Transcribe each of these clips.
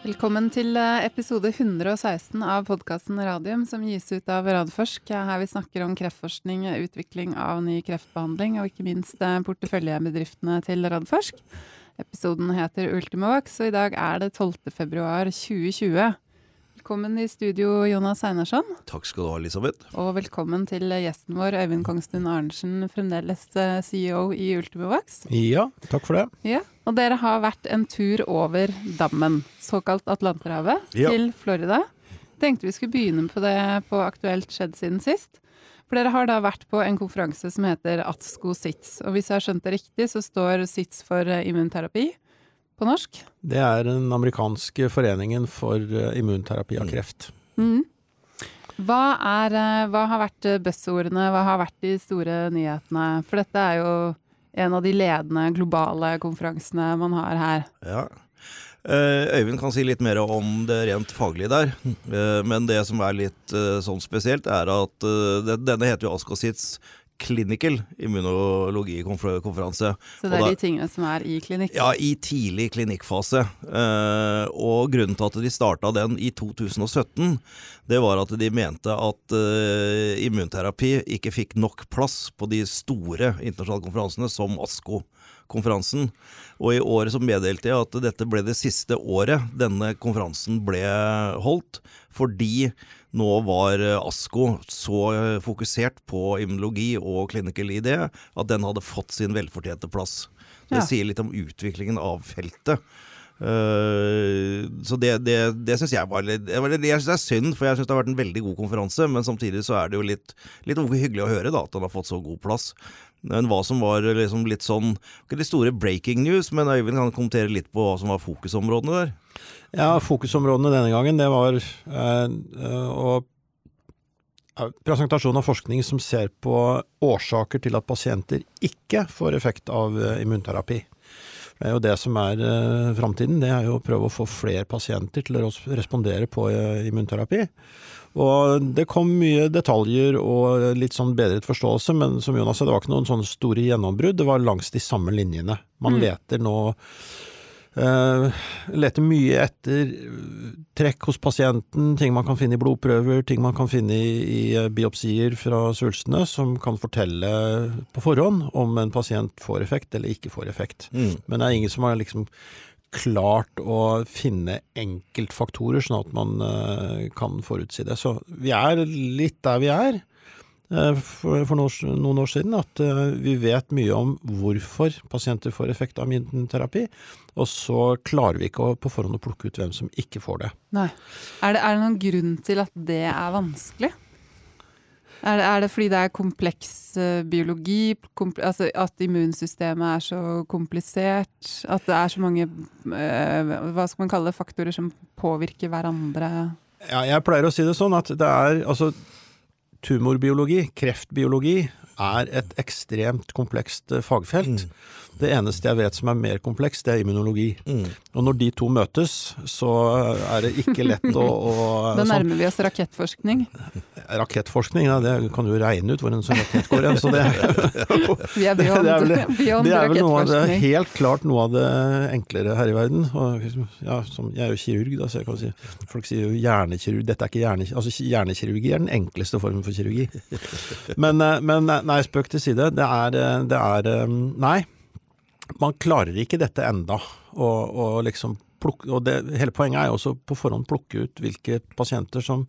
Velkommen til eh, episode 116 av podkasten Radium, som gis ut av Radforsk. Her vi snakker om kreftforskning, utvikling av ny kreftbehandling og ikke minst eh, porteføljebedriftene til Radforsk. Episoden heter Ultimovax, og i dag er det 12. februar 2020. Velkommen i studio, Jonas Einarsson. Takk skal du ha, Elisabeth. Og velkommen til gjesten vår, Øyvind Kongstun Arntzen, fremdeles eh, CEO i Ultimovax. Ja, takk for det. Ja, Og dere har vært en tur over dammen, såkalt Atlanterhavet, Ja. til Florida. Tenkte vi skulle begynne på det på Aktuelt skjedd siden sist. For dere har da vært på en konferanse som heter ATSKO SITS. Og hvis jeg har skjønt det riktig, så står SITS for eh, immunterapi på norsk. Det er den amerikanske foreningen for eh, immunterapi av kreft. Mm. Hva, er, eh, hva har vært buzzordene, hva har vært de store nyhetene? For dette er jo en av de ledende globale konferansene man har her. Ja. Eh, Øyvind kan si litt mer om det rent faglige der. Eh, Men det som er litt eh, sånn spesielt, er at denne heter jo Ascosits Clinical immunologikonferanse. Så det er da- de tingene som er i klinikk. Ja, i tidlig klinikkfase. Eh, og grunnen til at de starta den i 2017, det var at de mente at eh, immunterapi ikke fikk nok plass på de store internasjonale konferansene, som ASKO-konferansen. Og i året så meddelte jeg at dette ble det siste året denne konferansen ble holdt, fordi nå var eh, ASKO så eh, fokusert på immunologi og clinical ID at den hadde fått sin velfortjente plass. Det Ja. sier litt om utviklingen av feltet. Uh, så det, det, det syns jeg var litt det Jeg synes det er synd, for jeg syns det har vært en veldig god konferanse. Men samtidig så er det jo litt, litt hyggelig å høre da at den har fått så god plass. Men hva som var liksom litt sånn Ikke de store breaking news, men Øyvind kan kommentere litt på hva som var fokusområdene der. Ja, fokusområdene denne gangen, det var eh, å Presentasjon av forskning som ser på årsaker til at pasienter ikke får effekt av eh, immunterapi. Det er jo det som er eh, framtiden. Det er jo å prøve å få flere pasienter til å respondere på eh, immunterapi. Og det kom mye detaljer og litt sånn bedret forståelse, men som Jonas sa, det var ikke noen sånne store gjennombrudd. Det var langs de samme linjene. Man Mm. leter nå Uh, leter mye etter eh, trekk hos pasienten, ting man kan finne i blodprøver, ting man kan finne i, i eh, biopsier fra svulstene, som kan fortelle på forhånd om en pasient får effekt eller ikke får effekt. Men det er ingen som har liksom klart å finne enkeltfaktorer, sånn at man eh, kan forutsi det. Så vi er litt der vi er eh, for, for noen, år siden, at eh, vi vet mye om hvorfor pasienter får effekt av immunterapi, og så klarer vi ikke å, på forhånd å plukke ut hvem som ikke får det. Nei. Er det, er det noen grunn til at det er vanskelig? Er det, er det fordi det er kompleks eh, biologi, komple altså at immunsystemet er så komplisert? At det er så mange eh, hva skal man kalle det, faktorer som påvirker hverandre? Ja, jeg pleier å si det sånn at det er altså Tumorbiologi, kreftbiologi, er et ekstremt komplekst fagfelt. fagfelt. Det eneste jeg vet som er mer komplekst, det er immunologi. Og når de to møtes, så er det ikke lett å, å Da sånn, nærmer vi oss rakettforskning. Rakettforskning, ja, det kan du regne ut hvor en sånn rakett går hen. Så det, Vi er beyond, det er vel, det er vel noe av det, helt klart noe av det enklere her i verden. Og, ja, som, jeg er jo kirurg, da, så jeg kan si Folk sier jo hjernekirurg. Dette er ikke hjerne, altså, hjernekirurgi er den enkleste formen for kirurgi. Men, eh, men nei, spøk til side. Det er, eh, det er eh, Nei, man klarer ikke dette enda. Og, og liksom plukke, og det, hele poenget er jo også på forhånd plukke ut hvilke pasienter som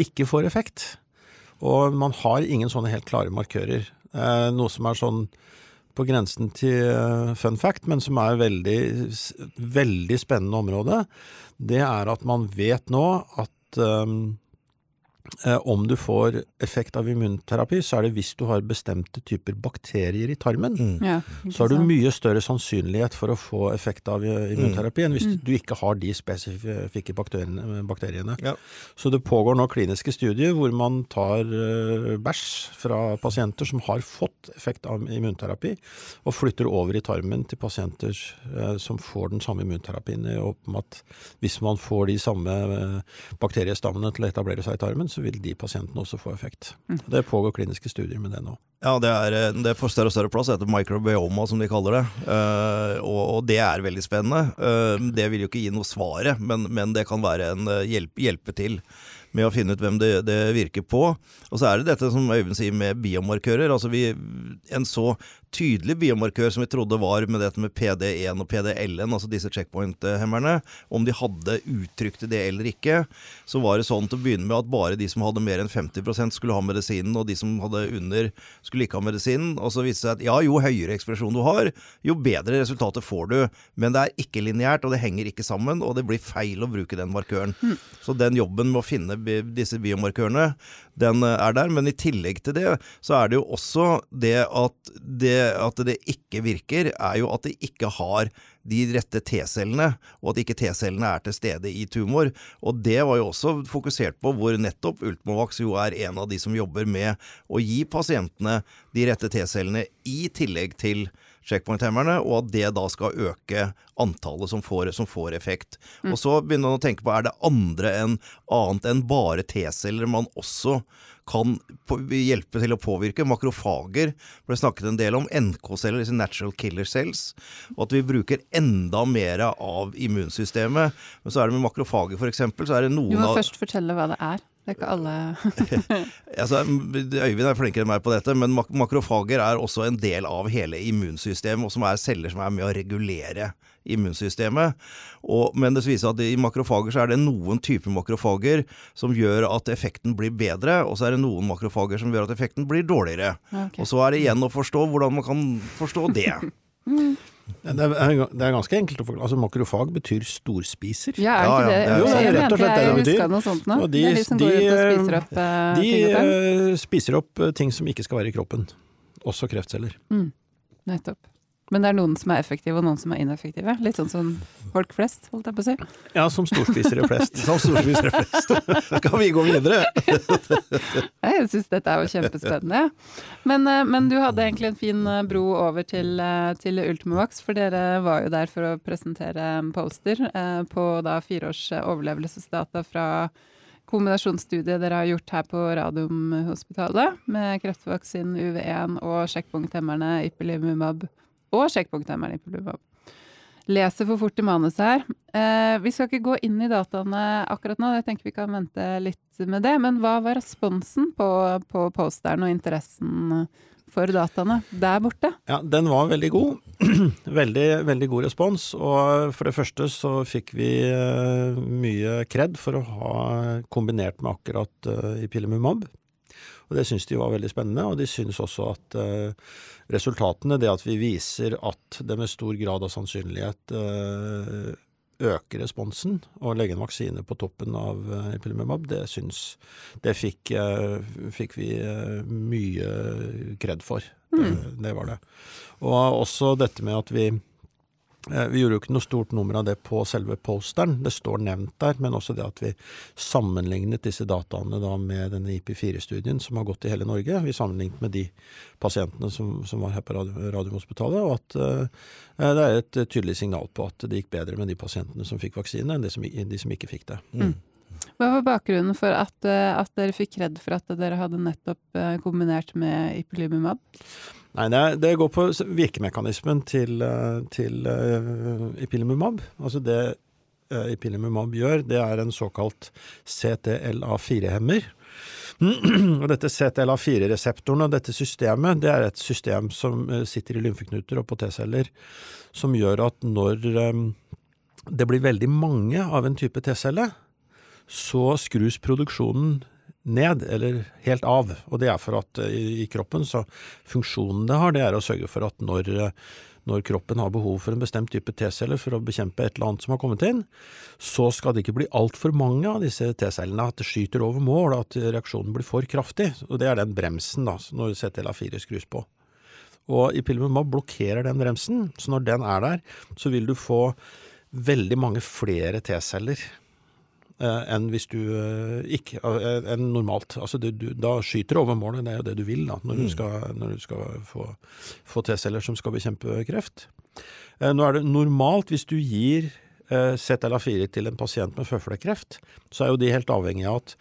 ikke får effekt. Og man har ingen sånne helt klare markører. Eh, noe som er sånn på grensen til eh, fun fact, men som er veldig, veldig spennende område, det er at man vet nå at eh, om du får effekt av immunterapi, så er det hvis du har bestemte typer bakterier i tarmen. Ja, Så har du mye større sannsynlighet for å få effekt av eh, immunterapi enn hvis du ikke har de spesifikke bakteriene. bakteriene. Ja. Så det pågår nå kliniske studier hvor man tar eh, bæsj fra pasienter som har fått effekt av immunterapi, og flytter over i tarmen til pasienter eh, som får den samme immunterapien, i håp om at hvis man får de samme eh, bakteriestammene til å etablere seg i tarmen, så så vil de pasientene også få effekt. Mm. Det pågår kliniske studier med det nå. Ja, det, er, eh, det får større og større plass. Det heter microbioma, som de kaller det. Uh, og, og, det er veldig spennende. Uh, det vil jo ikke gi noe svaret, men, men det kan være en hjelp, hjelpe til med å finne ut hvem det, det, virker på. Og så er det dette som Øyvind sier med biomarkører. altså vi, En så tydelig biomarkør som vi trodde var med dette med PD1 og PDL-en, altså disse checkpoint-hemmerne, om de hadde uttrykt det eller ikke, så var det sånn til å begynne med at bare de som hadde mer enn 50% skulle ha medisinen, og de som hadde under, skulle ikke ha medisinen. Og så viste det seg at ja, jo høyere ekspresjon du har, jo bedre resultater får du. Men det er ikke lineært, og det henger ikke sammen, og det blir feil å bruke den markøren. Mm. Så den jobben med å finne disse biomarkørene, den er der. Men i tillegg til det, så er det jo også det at det at det ikke virker, er jo at det ikke har de rette T-cellene, og at ikke T-cellene er til stede i tumor. Og det var jo også fokusert på hvor nettopp Ultimovax jo er en av de som jobber med å gi pasientene de rette T-cellene i tillegg til checkpoint-hemmerne, og at det da skal øke antallet som får, som får effekt. Mm. Og så begynner man å tenke på er det andre enn annet enn bare T-celler man også kan hjelpe til å påvirke. Makrofager ble snakket en del om. NK-celler, disse natural killer cells. Og at vi bruker enda mer av immunsystemet. Men så er det med makrofager f.eks. så er det noen av Du må først fortelle hva det er. Det er ikke alle altså, Øyvind er flinkere enn meg på dette, men mak makrofager er også en del av hele immunsystemet, og som er celler som er med å regulere immunsystemet. Og, men det viser at i makrofager så er det noen typer makrofager som gjør at effekten blir bedre, og så er det noen makrofager som gjør at effekten blir dårligere. Okay. Og så er det igjen å forstå hvordan man kan forstå det. Det er, det er, ganske enkelt å forklare. Altså, makrofag betyr storspiser. Ja, er ikke det? Ja, ja. Jo, det er rett og slett det det betyr. Noe sånt nå. Og de, det er de som går ut og spiser opp uh, de, ting og uh, spiser opp ting som ikke skal være i kroppen. Også kreftceller. Mm. Nettopp. Men det er noen som er effektive og noen som er ineffektive? Litt sånn som folk flest, holdt jeg på å si? Ja, som storspisere flest. som storspisere flest. kan vi gå videre? jeg syns dette er jo kjempespennende. Men, eh, men, du hadde egentlig en fin eh, bro over til, eh, til Ultimovax, for dere var jo der for å presentere en poster på da fireårs overlevelsesdata fra kombinasjonsstudiet dere har gjort her på Radiumhospitalet med kreftvaksinen UV1 og sjekkpunkthemmerne ipilimumab og sjekkpunktemmeren i Publibab. Leser for fort i manuset her. Eh, vi skal ikke gå inn i dataene akkurat nå, jeg tenker vi kan vente litt med det. Men hva var responsen på, på posteren og interessen for dataene der borte? Ja, Den var veldig god. veldig, veldig god respons. Og for det første så fikk vi uh, mye kred for å ha kombinert med akkurat uh, eh, Ipilimumab. Og Det syns de var veldig spennende, og de syns også at uh, resultatene, det at vi viser at det med stor grad av sannsynlighet uh, øker responsen, og legge en vaksine på toppen av uh, det syns Det fikk, fikk vi mye kred for. Mm. Det, det var det. Og også dette med at vi Eh, vi gjorde jo ikke noe stort nummer av det på selve posteren, det står nevnt der, men også det at vi sammenlignet disse dataene da med denne IP4-studien som har gått i hele Norge. Vi sammenlignet med de pasientene som, som var her på Radiumhospitalet, og at uh, det er et tydelig signal på at det gikk bedre med de pasientene som fikk vaksine, enn de som, de som ikke fikk det. Mm. Hva var bakgrunnen for at, at, dere fikk redd for at dere hadde nettopp kombinert med ipilimumab? Nei, det, det, går på virkemekanismen til, eh, til uh, ipilimumab. Altså det uh, ipilimumab gjør, det er en såkalt CTLA4-hemmer. og dette CTLA4-reseptoren og dette systemet, det er et system som sitter i lymfeknuter og på T-celler, som gjør at når um, det blir veldig mange av en type T-celle, så skrus produksjonen ned, eller helt av. Og det er for at eh, i, i kroppen, så funksjonen det har, det er å sørge for at når, eh, når kroppen har behov for en bestemt type T-celler for å bekjempe et eller annet som har kommet inn, så skal det ikke bli altfor mange av disse T-cellene, at det skyter over mål, at reaksjonen blir for kraftig. Og det er den bremsen da, når CTLA4 skrus på. Og Ipilimumab blokkerer den bremsen, så når den er der, så vil du få veldig mange flere T-celler enn hvis du eh, ikke eh, enn normalt. Altså du, du, da skyter du over målet, det er jo det du vil da, når, mm. du, skal, når du skal, få, få T-celler som skal bekjempe kreft. Nå er det normalt hvis du gir ZLA4 til en pasient med føflekkreft, så er jo de helt avhengig av at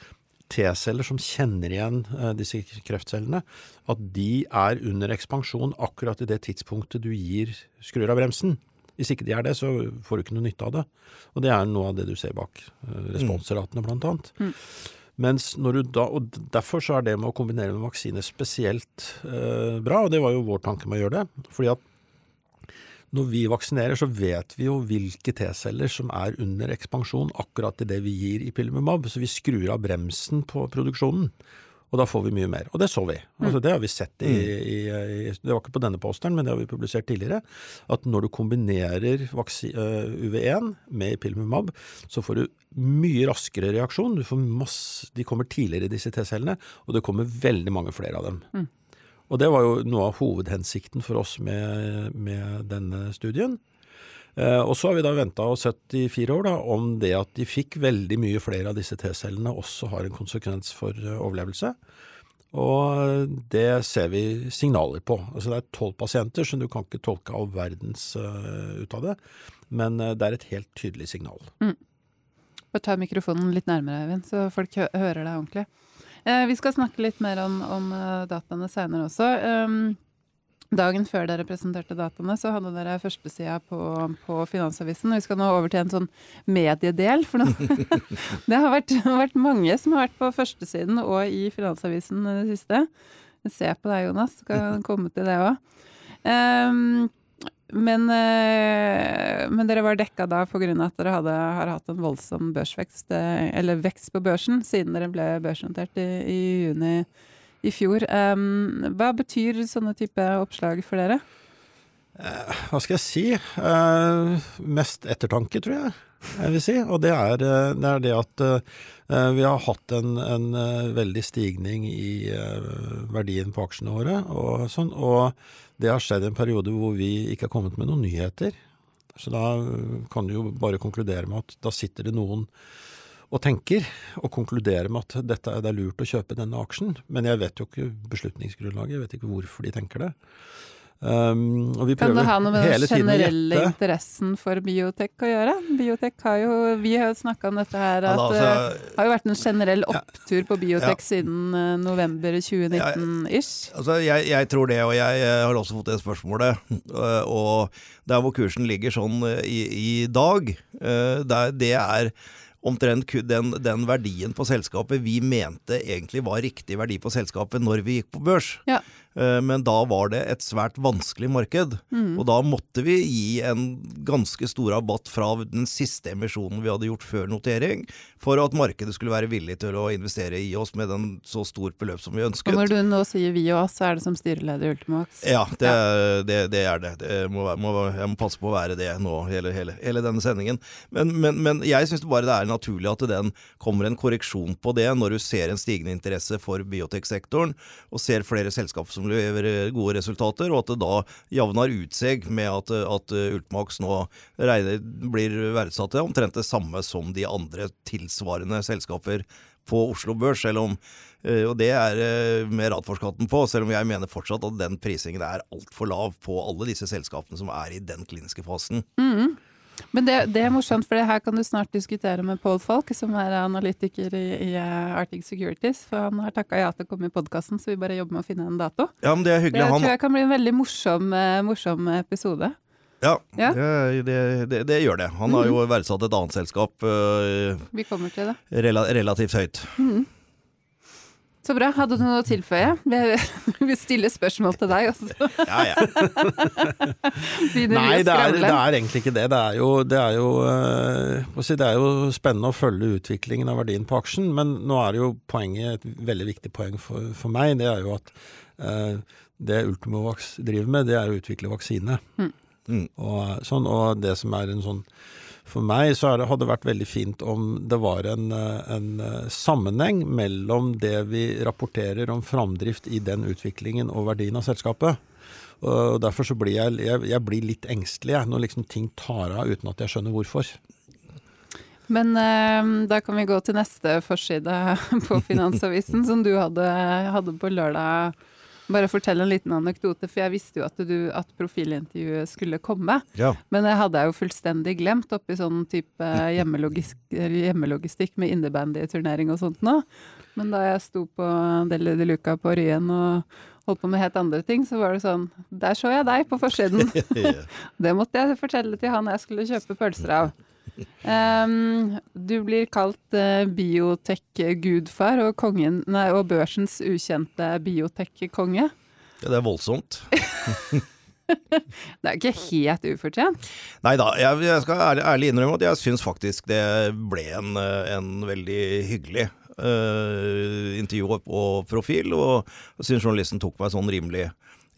T-celler som kjenner igjen eh, disse kreftcellene, at de er under ekspansjon akkurat i det tidspunktet du gir skrur av bremsen. Hvis ikke de er det, så får du ikke noe nytte av det. Og det er noe av det du ser bak eh, responsratene, blant annet. Mm. Mens når du da, og Derfor så er det med å kombinere med vaksine spesielt eh, bra, og det var jo vår tanke med å gjøre det. fordi at når vi vaksinerer, så vet vi jo hvilke T-celler som er under ekspansjon akkurat i det vi gir i Pilimumab, så vi skrur av bremsen på produksjonen. Og da får vi mye mer. Og det så vi. Altså, det har vi sett i, i, i, Det var ikke på denne posteren, men det har vi publisert tidligere. At når du kombinerer uh, UV1 med Ipilimumab, så får du mye raskere reaksjon. Du får masse, de kommer tidligere, disse T-cellene, og det kommer veldig mange flere av dem. Mm. Og det var jo noe av hovedhensikten for oss med, med denne studien. Eh, og så har vi da venta og sett i fire år da, om det at de fikk veldig mye flere av disse T-cellene også har en konsekvens for uh, overlevelse. Og det ser vi signaler på. Altså Det er tolv pasienter, så du kan ikke tolke all verdens uh, ut av det. Men det er et helt tydelig signal. Mm. Bare ta mikrofonen litt nærmere, Eivind, så folk hø hører deg ordentlig. Eh, vi skal snakke litt mer om, om dataene seinere også. Um, dagen før dere presenterte dataene, så hadde dere førstesida på, på Finansavisen. Vi skal nå over til en sånn mediedel. For nå. det har vært, vært, mange som har vært på førstesiden og i Finansavisen i det siste. Se på deg, Jonas. Skal komme til det òg. Um, men, eh, men, dere var dekka da pga. at dere hadde, har hatt en voldsom børsvekst, eh, eller vekst på børsen, siden dere ble børsnotert i, i juni i fjor. Um, hva betyr sånne type oppslag for dere? Eh, hva skal jeg si? Eh, mest ettertanke, tror jeg jeg vil si. Og det er det, er det at uh, vi har hatt en, en veldig stigning i verdien på aksjene våre. Og, sånn, og det har skjedd i en periode hvor vi ikke har kommet med noen nyheter. Så da kan du jo bare konkludere med at da sitter det noen og tenker, og konkluderer med at dette, det er lurt å kjøpe denne aksjen. Men jeg vet jo ikke beslutningsgrunnlaget, jeg vet ikke hvorfor de tenker det. Um, kan det ha noe med den generelle interessen for biotek å gjøre? Biotek har jo, Vi har jo snakka om dette her, at det altså, uh, har jo vært en generell opptur på biotek ja. siden uh, november 2019-ish. Altså, jeg, jeg, tror det, og jeg, jeg har også fått det spørsmålet. Uh, og der hvor kursen ligger sånn i, i dag, der, det er omtrent den, den, verdien på selskapet vi mente egentlig var riktig verdi på selskapet når vi gikk på børs. Ja. Eh, men da var det et svært vanskelig marked. Mm. Og da måtte vi gi en ganske stor rabatt fra den siste emisjonen vi hadde gjort før notering, for at markedet skulle være villig til å investere i oss med den så stort beløp som vi ønsket. Og når du nå sier vi og oss, så er det som styreleder i Ultimax? Ja, det, ja. det, det er det. det må, må, jeg må passe på å være det nå, hele, hele, hele denne sendingen. Men, men, men jeg syns bare det er naturlig at den kommer en korreksjon på det, når du ser en stigende interesse for bioteksektoren, og ser flere selskaper som leverer gode resultater, og at det da javner ut seg med at, at Ultmax nå regner, blir verdsatt til omtrent det samme som de andre tilsvarende selskaper på Oslo Børs, selv om eh, og det er eh, med Radforskatten på, selv om jeg mener fortsatt at den prisingen er altfor lav på alle disse selskapene som er i den kliniske fasen. Mm. Men det, det, er morsomt, for det her kan du snart diskutere med Paul Falk, som er analytiker i, i eh, Arctic Securities. For han har takka ja til å komme i podkasten, så vi bare jobber med å finne en dato. Ja, men Det er hyggelig. Det han... tror jeg kan bli en veldig morsom, eh, morsom episode. Ja, ja. Det, det, det, gjør det. Han har jo mhm. verdsatt et annet selskap uh, Vi kommer til det. Rel relativt høyt. Mm. Så bra. Hadde du noe å tilføye? Vi stiller spørsmål til deg også. Ja, ja. Nei, det er, det er, egentlig ikke det. Det er, jo, det, er jo, uh, det er jo spennende å følge utviklingen av verdien på aksjen, men nå er det jo poenget, et veldig viktig poeng for, for meg, det er jo at uh, det Ultimovax driver med, det er å utvikle vaksine. Mm. Mm. Og, sånn, og det som er en sånn for meg så det, hadde det vært veldig fint om det var en, eh, en, eh, sammenheng mellom det vi rapporterer om framdrift i den utviklingen og verdien av selskapet. Og Derfor så blir jeg, jeg, jeg blir litt engstelig jeg, når liksom ting tar av uten at jeg skjønner hvorfor. Men eh, da kan vi gå til neste forside på Finansavisen, som du hadde, hadde på lørdag bare fortelle en liten anekdote, for jeg visste jo at, du, at profilintervjuet skulle komme. Ja. Men det hadde jeg jo fullstendig glemt oppi sånn type hjemmelogistikk, hjemmelogistikk med innebandyturnering og sånt nå. Men da jeg sto på Deli de Luca på Ryen og holdt på med helt andre ting, så var det sånn Der så jeg deg på forsiden! det måtte jeg fortelle til han jeg skulle kjøpe pølser av. Um, du blir kalt uh, biotek-gudfar og, og børsens ukjente biotek-konge. Ja, det er voldsomt. Det er ikke helt ufortjent. Nei da, jeg, jeg skal ærlig, ærlig innrømme at jeg syns faktisk det ble en, eh, en veldig hyggelig uh, intervju og profil, og jeg syns journalisten tok meg sånn rimelig,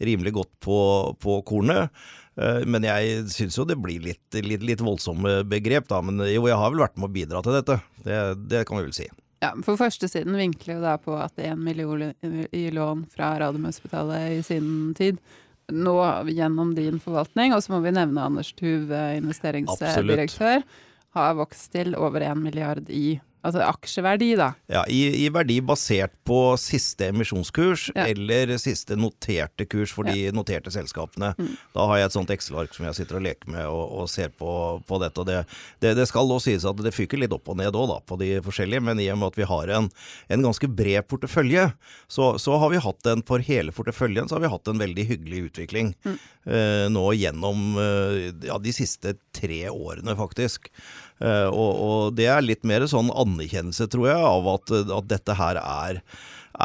rimelig godt på, på kornet. Uh, men jeg syns jo det blir litt, litt, litt, voldsomme begrep, da. Men jo, jeg har vel vært med å bidra til dette. Det, det kan vi vel si. Ja, For førstesiden vinkler jo da på at én million i lån fra Radiumhospitalet i sin tid nå gjennom din forvaltning, og så må vi nevne Anders Tuv, investeringsdirektør, har vokst til over én milliard i Altså aksjeverdi, da. Ja, i, i, verdi basert på siste emisjonskurs ja. eller siste noterte kurs for de noterte selskapene. Mm. Da har jeg et sånt Excel-ark som jeg sitter og leker med og, og ser på, på, dette. og det, det, det skal også sies at det fyker litt opp og ned òg, på de forskjellige. Men i og med at vi har en, en ganske bred portefølje, så, så, har vi hatt en for hele porteføljen så har vi hatt en veldig hyggelig utvikling. Mm. Eh, nå gjennom eh, ja, de siste tre årene, faktisk. Eh, og, og, det er litt mer sånn anerkjennelse, tror jeg, av at, at dette her er,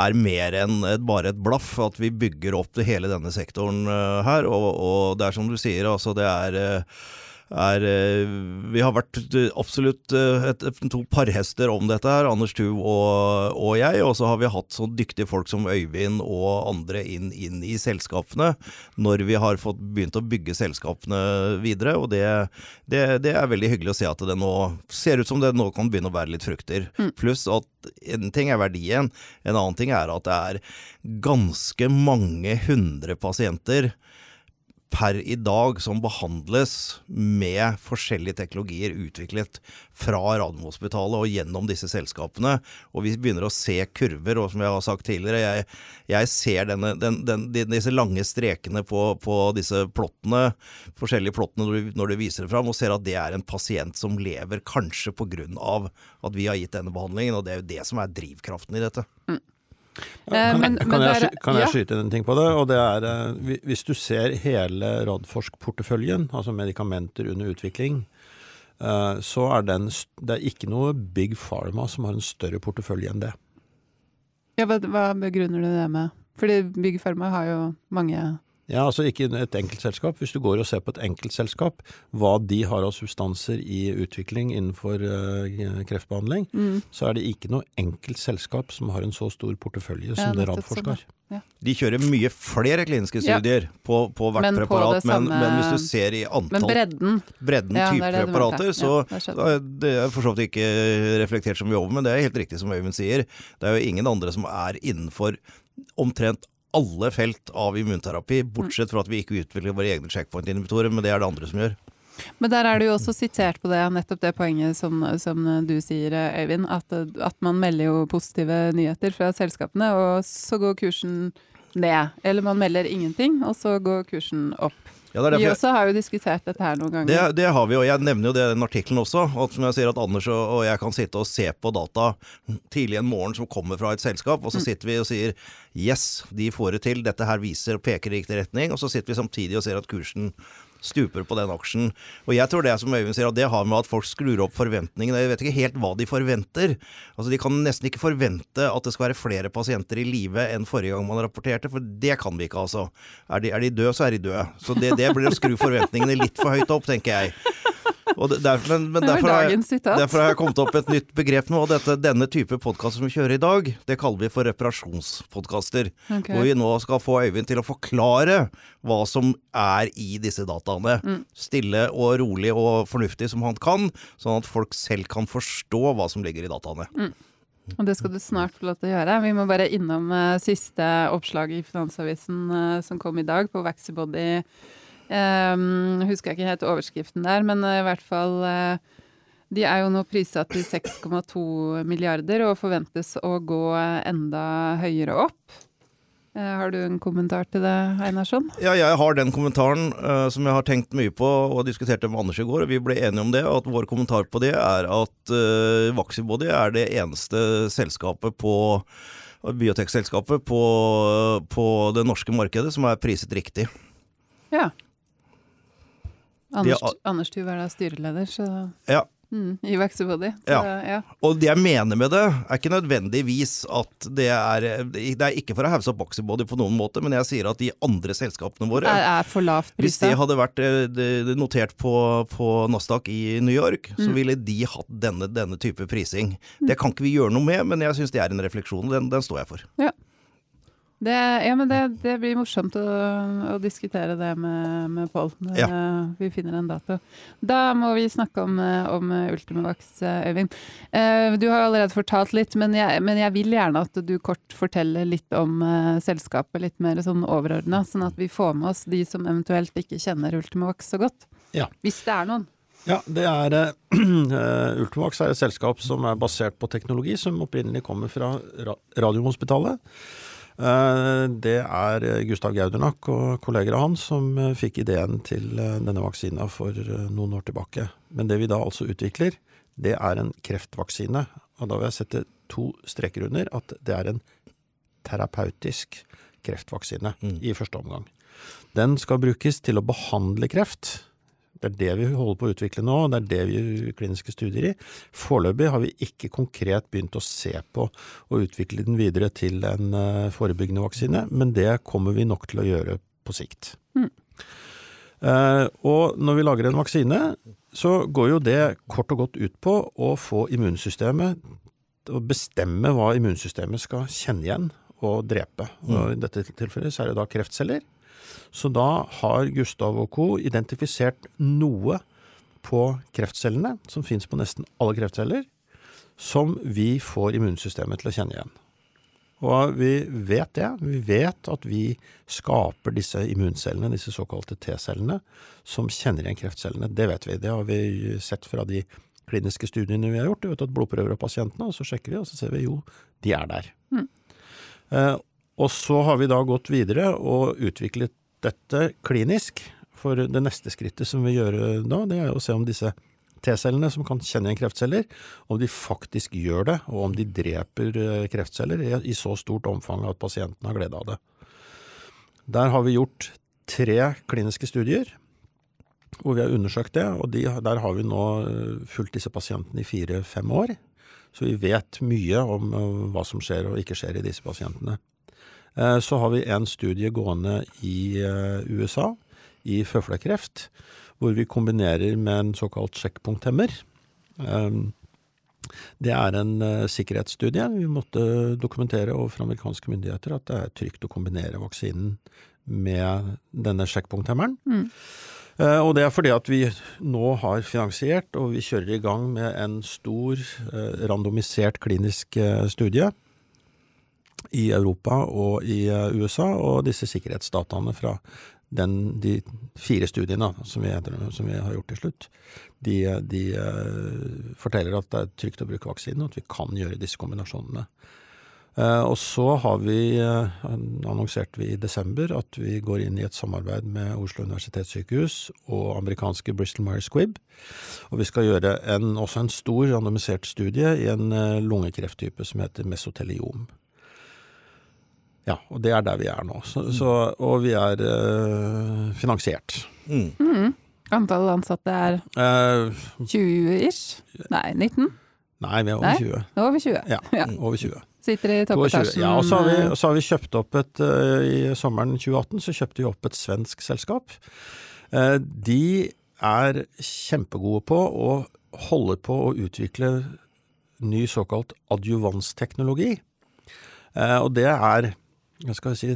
er mer enn bare et blaff. At vi bygger opp hele denne sektoren uh, her. Og, og, det er som du sier, altså det er uh, er eh, Vi har vært eh, absolutt eh, et, to parhester om dette her, Anders Tuv og, og, jeg. Og så har vi hatt så dyktige folk som Øyvind og andre inn, inn, i selskapene når vi har fått begynt å bygge selskapene videre. Og det, det, det, er veldig hyggelig å se at det nå ser ut som det nå kan begynne å bære litt frukter. Mm. Pluss at en ting er verdien, en annen ting er at det er ganske mange hundre pasienter per i dag som behandles med forskjellige teknologier utviklet fra Radiumhospitalet og gjennom disse selskapene. Og vi begynner å se kurver, og som jeg har sagt tidligere, jeg, jeg ser denne, den, den, disse lange strekene på, på, disse plottene, forskjellige plottene når du, når du, viser det fram, og ser at det er en pasient som lever kanskje av at vi har gitt denne behandlingen, og det er jo det som er drivkraften i dette. Mm. Kan, men, kan, men jeg, kan, jeg, skyte en ting på det? Og det er, eh, Hvis du ser hele Radforsk-porteføljen, altså medikamenter under utvikling, eh, så er den Det er ikke noe Big Pharma som har en større portefølje enn det. Ja, hva, hva begrunner du det med? Fordi Big Pharma har jo mange ja, altså ikke et enkeltselskap. Hvis du går og ser på et enkeltselskap, hva de har av substanser i utvikling innenfor uh, kreftbehandling, mm. så er det ikke noe enkeltselskap som har en så stor portefølje som ja, det Radforsk har. Ja. De kjører mye flere kliniske studier ja. på, på, hvert men preparat, på men, men, hvis du ser i antall Men bredden. Bredden ja, type preparater, så det, det er for så vidt ikke reflektert så mye over, men det er helt riktig som Øyvind sier. Det er jo ingen andre som er innenfor omtrent alle felt av immunterapi, bortsett fra at vi ikke utvikler våre egne checkpoint-inhibitorer, men det er det andre som gjør. Men der er du jo også sitert på det, nettopp det poenget som, som du sier, Øyvind. At, at, man melder jo positive nyheter fra selskapene, og så går kursen ned. Eller man melder ingenting, og så går kursen opp. Ja, Vi også har jo diskutert dette her noen ganger. Det, det, har vi, og jeg nevner jo det i den artikkelen også. At som jeg sier at Anders og jeg kan sitte og se på data tidlig en morgen som kommer fra et selskap, og så mm. sitter vi og sier yes, de får det til, dette her viser og peker i riktig retning. Og så sitter vi samtidig og ser at kursen stuper på den aksjen. Og jeg tror det som Øyvind sier, at det har med at folk skrur opp forventningene. Jeg vet ikke helt hva de forventer. Altså De kan nesten ikke forvente at det skal være flere pasienter i live enn forrige gang man rapporterte, for det kan vi ikke, altså. Er de, er de døde, så er de døde. Så det, det blir å skru forventningene litt for høyt opp, tenker jeg. Det, der, men, men derfor, har jeg, derfor, har jeg, kommet opp et nytt begrep nå. og dette, Denne type podkast som vi kjører i dag, det kaller vi for reparasjonspodkaster. Okay. Hvor vi nå skal få Øyvind til å forklare hva som er i disse dataene. Mm. Stille og rolig og fornuftig som han kan, sånn at folk selv kan forstå hva som ligger i dataene. Mm. Og det skal du snart få lov til å gjøre. Vi må bare innom uh, siste oppslag i Finansavisen uh, som kom i dag, på Vaxibody Um, husker jeg ikke helt overskriften der, men uh, i hvert fall uh, De er jo nå prissatt til 6,2 milliarder og forventes å gå enda høyere opp. Eh, har du en kommentar til det, Einarsson? Ja, jeg har den kommentaren uh, som jeg har tenkt mye på og diskuterte med Anders i går. og Vi ble enige om det. At vår kommentar på det er at uh, Vaxibody er det eneste selskapet på biotekselskapet på, på det norske markedet som er priset riktig. Ja. Anders, De- Anders er da styreleder, så Ja, mm, i Vaxibody. Ja. ja. Og det jeg mener med det, er ikke nødvendigvis at det er Det er ikke for å hause opp Boxybody på noen måte, men jeg sier at de andre selskapene våre Er, er for lavt Hvis de hadde vært eh, notert på, på Nasdaq i New York, så Mm. ville de hatt denne, denne type prising. Det kan ikke vi gjøre noe med, men jeg syns det er en refleksjon, og den, den står jeg for. Det, ja, men det, det blir morsomt å, å diskutere det med, med Pål når Ja. eh, vi finner en dato. Da må vi snakke om, eh, om Ultimavax, eh, Øyvind. Eh, Du har allerede fortalt litt, men jeg, men jeg vil gjerne at du kort forteller litt om selskapet, litt mer sånn overordna, sånn at vi får med oss de som eventuelt ikke kjenner Ultimavax så godt. Ja. Hvis det er noen. Ja, det er uh, Ultimax er et selskap som er basert på teknologi som opprinnelig kommer fra ra Radiumhospitalet. Eh, det er eh, Gustav Gaudernak og kolleger av han som eh, fikk ideen til denne vaksina for noen år tilbake. Men det vi da altså utvikler, det er en kreftvaksine. Og da vil jeg sette to streker under at det er en terapeutisk kreftvaksine Mm. i første omgang. Den skal brukes til å behandle kreft. Det er det vi holder på å utvikle nå, og det er det vi gjør kliniske studier i. Foreløpig har vi ikke konkret begynt å se på å utvikle den videre til en eh, forebyggende vaksine, men det kommer vi nok til å gjøre på sikt. Mm. Eh, og når vi lager en vaksine, så går jo det kort og godt ut på å få immunsystemet å bestemme hva immunsystemet skal kjenne igjen og drepe. Og I dette tilfellet så er det da kreftceller. Så da har Gustav og co. identifisert noe på kreftcellene, som fins på nesten alle kreftceller, som vi får immunsystemet til å kjenne igjen. Og vi vet det. Vi vet at vi skaper disse immuncellene, disse såkalte T-cellene, som kjenner igjen kreftcellene. Det vet vi. Det har vi sett fra de kliniske studiene vi har gjort. Vi har tatt blodprøver av pasientene, og så sjekker vi, og så ser vi jo, de er der. Mm. Eh, og så har vi da gått videre og utviklet dette klinisk. For det neste skrittet som vi gjør da, det er å se om disse T-cellene som kan kjenne igjen kreftceller, om de faktisk gjør det, og om de dreper eh, kreftceller i, i så stort omfang at pasienten har glede av det. Der har vi gjort tre kliniske studier hvor vi har undersøkt det, og de, der har vi nå eh, fulgt disse pasientene i fire-fem år. Så vi vet mye om eh, hva som skjer og ikke skjer i disse pasientene. Eh, Så har vi en studie gående i eh, USA, i føflekkreft, hvor vi kombinerer med en såkalt sjekkpunkthemmer. Um, Det er en eh, sikkerhetsstudie. Vi måtte dokumentere overfor amerikanske myndigheter at det er trygt å kombinere vaksinen med denne sjekkpunkthemmeren. Mm. Og det er fordi at vi nå har finansiert, og vi kjører i gang med en stor randomisert klinisk studie i Europa og i eh, USA, og disse sikkerhetsdataene fra den, de fire studiene som vi, som vi har gjort til slutt, de, de eh, forteller at det er trygt å bruke vaksinen, og at vi kan gjøre disse kombinasjonene. Eh, og så har vi, annonserte vi i desember at vi går inn i et samarbeid med Oslo universitetssykehus og amerikanske Bristol Myers Squibb. Og vi skal gjøre en, også en stor randomisert studie i en lungekrefttype som heter mesoteliom. Ja, og det er der vi er nå. Så, så, og vi er eh, finansiert. Mm. Mm. Antall ansatte er Eh, 20-ish? Nei, 19? nei, vi er over Nei? 20. Over 20. Ja, Ja. over 20. Sitter i toppetasjen. Ja, og så har, vi, eh, så har vi kjøpt opp et eh, I sommeren 2018 så kjøpte vi opp et svensk selskap. Eh, De er kjempegode på å holde på å utvikle ny såkalt adjuvansteknologi. Eh, Og det er hva skal si,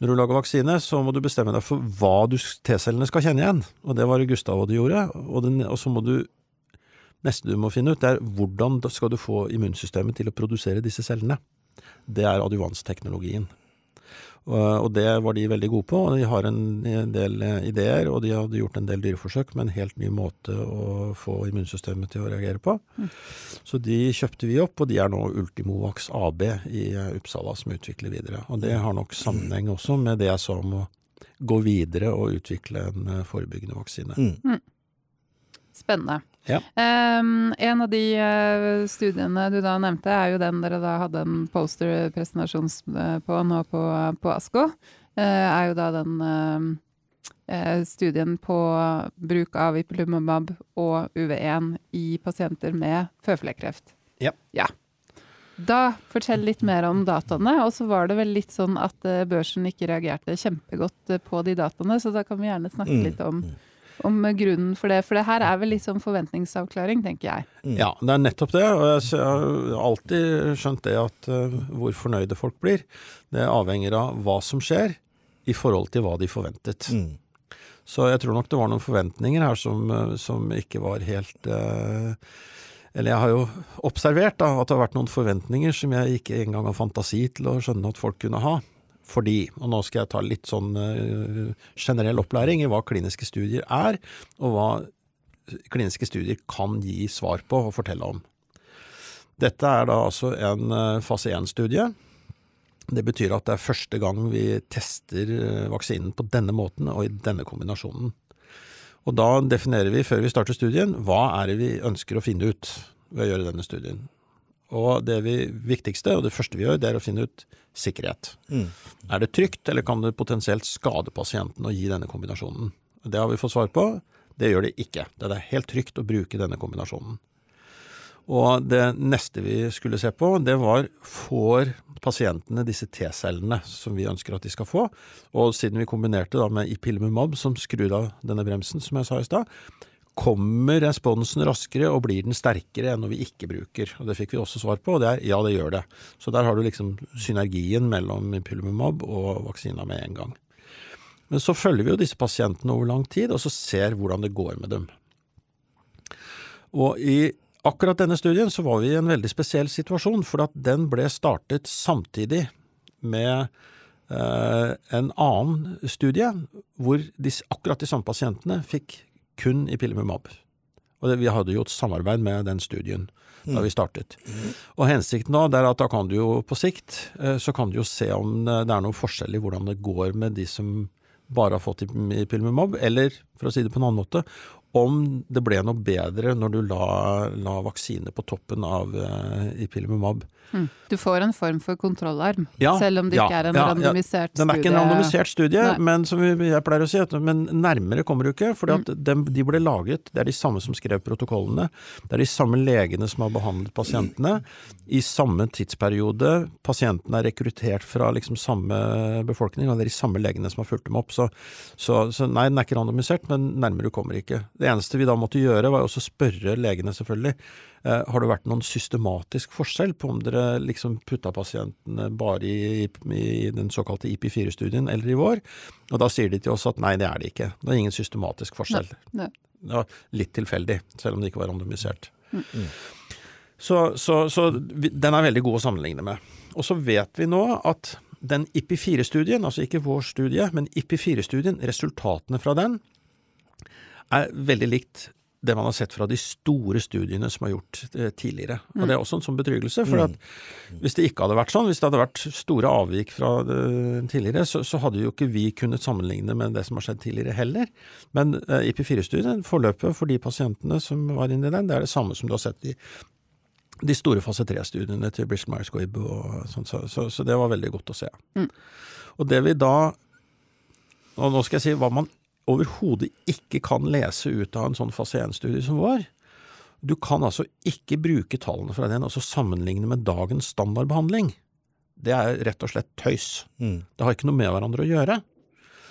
Når du lager vaksine, så må du bestemme deg for hva T-cellene skal kjenne igjen. Og det var det Gustav og de gjorde. Og, den, og så må du Neste du må finne ut, det er hvordan skal du få immunsystemet til å produsere disse cellene. Det er adjuvansteknologien. Og og det var de veldig gode på. og De har en del eh, ideer, og de hadde gjort en del dyreforsøk med en helt ny måte å få immunsystemet til å reagere på. Så de kjøpte vi opp, og de er nå Ultimovax AB i eh, Uppsala som utvikler videre. Og det har nok sammenheng også med det jeg sa om å gå videre og utvikle en eh, forebyggende vaksine. Mm. Spennende. Ja. Um, en av de eh, studiene du da nevnte, er jo den dere da hadde en poster-presentasjon eh, på nå på, på ASKO. Uh, er jo da den eh, studien på bruk av ipilimumab og UV1 i pasienter med føflekkreft. Ja. ja. Da Fortell litt mer om dataene. Og så var det vel litt sånn at børsen ikke reagerte kjempegodt på de dataene, så da kan vi gjerne snakke Mm. litt om, om grunnen for det. For det her er vel litt sånn forventningsavklaring, tenker jeg. Mm. Ja, det er nettopp det. Og jeg har alltid skjønt det at eh, hvor fornøyde folk blir, det avhenger av hva som skjer i forhold til hva de forventet. Mm. Så jeg tror nok det var noen forventninger her som, eh, som ikke var helt eh, Eller jeg har jo observert da, at det har vært noen forventninger som jeg ikke engang har fantasi til å skjønne at folk kunne ha. Fordi, og nå skal jeg ta litt sånn eh, generell opplæring i hva kliniske studier er, og hva kliniske studier kan gi svar på og fortelle om. Dette er da altså en eh, fase 1-studie. Det betyr at det er første gang vi tester eh, vaksinen på denne måten og i denne kombinasjonen. Og da definerer vi, før vi starter studien, hva er det vi ønsker å finne ut ved å gjøre denne studien. Og det vi, viktigste, og det første vi gjør, det er å finne ut sikkerhet. Mm. Er det trygt, eller kan det potensielt skade pasienten å gi denne kombinasjonen? Det har vi fått svar på. Det gjør det ikke. Det er helt trygt å bruke denne kombinasjonen. Og det neste vi skulle se på, det var får pasientene disse T-cellene som vi ønsker at de skal få. Og siden vi kombinerte da med ipilimumab, som skrur av denne bremsen, som jeg sa i stad, kommer responsen raskere og blir den sterkere enn når vi ikke bruker. Og Det fikk vi også svar på, og det er ja, det gjør det. Så der har du liksom synergien mellom ipilimumab og vaksina med en gang. Men så følger vi jo disse pasientene over lang tid, og så ser hvordan det går med dem. Og i akkurat denne studien så var vi i en veldig spesiell situasjon, for at den ble startet samtidig med eh, en annen studie, hvor disse, akkurat de samme pasientene fikk kun ipilimumab. Og det, vi hadde jo et samarbeid med den studien da vi startet. Og hensikten da, er at da kan du jo på sikt, eh, så kan du jo se om det er noe forskjell i hvordan det går med de som bare har fått i pilimumab, eller for å si det på en annen måte, om det ble noe bedre når du la, la vaksine på toppen av uh, ipilimumab. Mm. Du får en form for kontrollarm, Ja, selv om det ja, ikke er en ja, randomisert Den er ikke en randomisert studie, Nei. men som jeg pleier å si, men nærmere kommer du ikke. For Mm. dem- de ble laget, det er de samme som skrev protokollene. Det er de samme legene som har behandlet pasientene. I samme tidsperiode. Pasientene er rekruttert fra liksom samme befolkning, og det er de samme legene som har fulgt dem opp. Så, så, så nei, den er ikke randomisert, men nærmere kommer ikke. Det eneste vi da måtte gjøre, var også spørre legene, selvfølgelig. Eh, har det vært noen systematisk forskjell på om dere liksom putta pasientene bare i, i den såkalte IP4-studien eller i vår? Og da sier de til oss at nei, det er det ikke. Det er ingen systematisk forskjell. Nei. Det var litt tilfeldig, selv om det ikke var randomisert. Så, så, så vi, den er veldig god å sammenligne med. Og så vet vi nå at den IP4-studien, altså ikke vår studie, men IP4-studien, resultatene fra den, er veldig likt det man har sett fra de store studiene som er gjort eh, tidligere. Og det er også en sånn betryggelse, for at hvis det ikke hadde vært sånn, hvis det hadde vært store avvik fra tidligere, så, så hadde jo ikke vi kunnet sammenligne med det som har skjedd tidligere heller. Men eh, IP4-studien, forløpet for de pasientene som var inni den, det er det samme som du har sett i de store fase 3-studiene til Bristol Myers Squibb og så, så, så det var veldig godt å se. Mm. Og det vi da Og nå skal jeg si hva man overhodet ikke kan lese ut av en sånn fase 1-studie som vår. Du kan altså ikke bruke tallene fra den og så sammenligne med dagens standardbehandling. Det er rett og slett tøys. Mm. Det har ikke noe med hverandre å gjøre.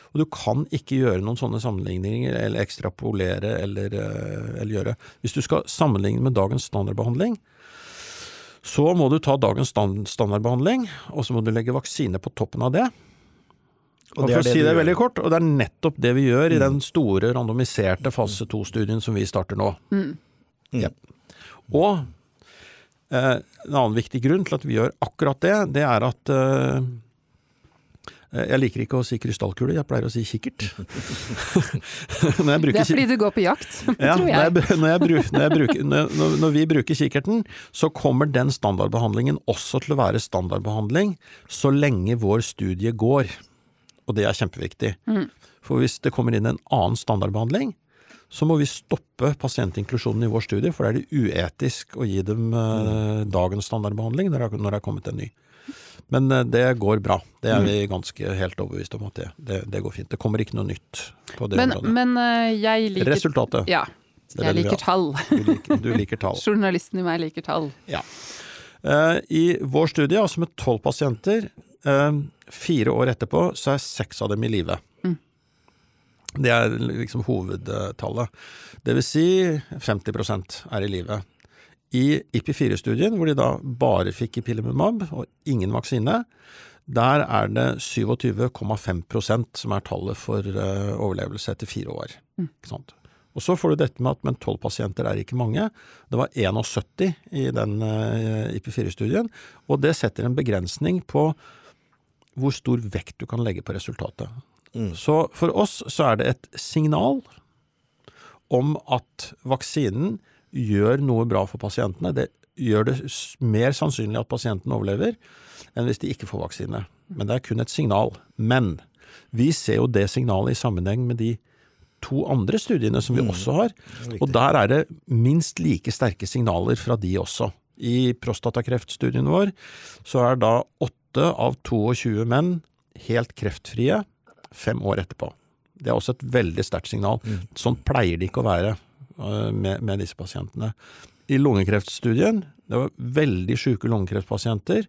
Og du kan ikke gjøre noen sånne sammenligninger eller ekstrapolere eller, eh, eller gjøre Hvis du skal sammenligne med dagens standardbehandling, så må du ta dagens standardbehandling, og så må du legge vaksine på toppen av det. Og, det er for å det si det veldig kort, og det er nettopp det vi gjør i Mm. den store randomiserte fase 2-studien som vi starter nå. Mm. Ja. Og eh, en annen viktig grunn til at vi gjør akkurat det, det er at eh, Jeg liker ikke å si krystallkule, jeg pleier å si kikkert. når jeg Det er fordi du går på jakt, ja, tror når, jeg. jeg, når, jeg bruk, når, jeg bruker, når, når- når vi bruker kikkerten, så kommer den standardbehandlingen også til å være standardbehandling så lenge vår studie går. Og det er kjempeviktig. Mm. For hvis det kommer inn en annen standardbehandling, så må vi stoppe pasientinklusjonen i vår studie, for da er det uetisk å gi dem eh, dagens standardbehandling når det er kommet en ny. Men eh, det går bra. Det er vi Mm. ganske helt overbevist om at det, det, det går fint. Det kommer ikke noe nytt på det Men, området. men eh, jeg liker Resultatet. Ja. Jeg liker tall. Du liker, du liker tall. Journalisten i meg liker tall. Ja. I vår studie, altså med tolv pasienter, eh, fire år etterpå, så er seks av dem i live. Mm. Det er liksom hovedtallet. Det vil si 50% er i live. I IPI4-studien, hvor de da bare fikk ipilimumab og ingen vaksine, der er det 27,5% som er tallet for eh, overlevelse etter fire år. Mm. Ikke sant? Og så får du dette med at men tolv pasienter er ikke mange. Det var 71 i den uh, IP4-studien, og det setter en begrensning på hvor stor vekt du kan legge på resultatet. Mm. Så for oss så er det et signal om at vaksinen gjør noe bra for pasientene. Det gjør det mer sannsynlig at pasienten overlever enn hvis de ikke får vaksine. Men det er kun et signal. Men vi ser jo det signalet i sammenheng med de to andre studiene som vi Mm. også har. Og der er det minst like sterke signaler fra de også. I prostatakreftstudien vår så er da åtte av 22 menn helt kreftfrie fem år etterpå. Det er også et veldig sterkt signal. Mm. Sånn pleier det ikke å være øh, med, med disse pasientene. I lungekreftstudien, det var veldig syke lungekreftpasienter,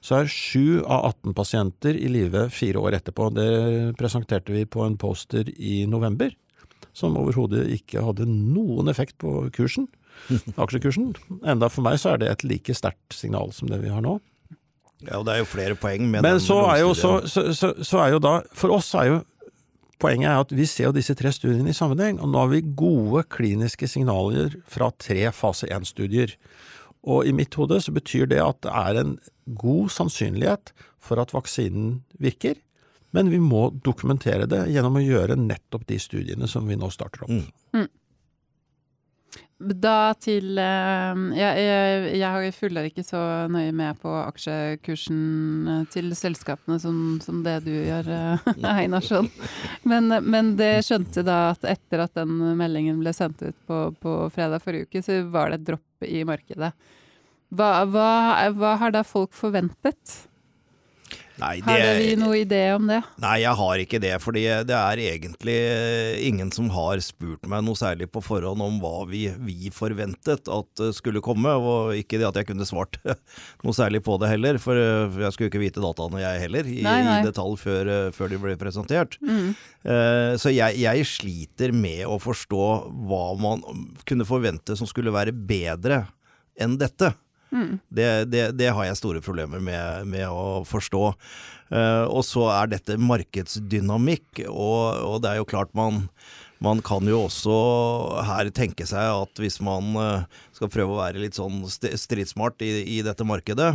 så er 7 av 18 pasienter i live fire år etterpå. Det presenterte vi på en poster i november, som overhodet ikke hadde noen effekt på kursen, aksjekursen. Enda for meg så er det et like sterkt signal som det vi har nå. Ja, og det er jo flere poeng med Men den så er jo, så, så, så, er jo da For oss er jo Poenget er at vi ser jo disse tre studiene i sammenheng, og nå har vi gode kliniske signaler fra tre fase 1-studier. Og i mitt hode så betyr det at det er en god sannsynlighet for at vaksinen virker, men vi må dokumentere det gjennom å gjøre nettopp de studiene som vi nå starter opp. Mm. Da til eh, Jeg, jeg, jeg følger ikke så nøye med på aksjekursen eh, til selskapene som, som det du gjør, eh, Einarsson. Men, men det skjønte da at etter at den meldingen ble sendt ut på, på fredag forrige uke, så var det et dropp i markedet. Hva, hva, hva har da folk forventet? Nei, Har dere noen noe idé om det? nei, jeg har ikke det. fordi det er egentlig eh, ingen som har spurt meg noe særlig på forhånd om hva vi, vi forventet at eh, skulle komme. Og ikke det at jeg kunne svart noe særlig på det heller, for eh, jeg skulle ikke vite dataene jeg heller, i, Nei, nei. i detalj før, før de ble presentert. Mm. Så jeg, jeg sliter med å forstå hva man kunne forvente som skulle være bedre enn dette. Mm. Det, det, det har jeg store problemer med, med å forstå. Uh, og så er dette markedsdynamikk, og, og det er jo klart man man kan jo også her tenke seg at hvis man eh, skal prøve å være litt sånn stridsmart i, i dette markedet,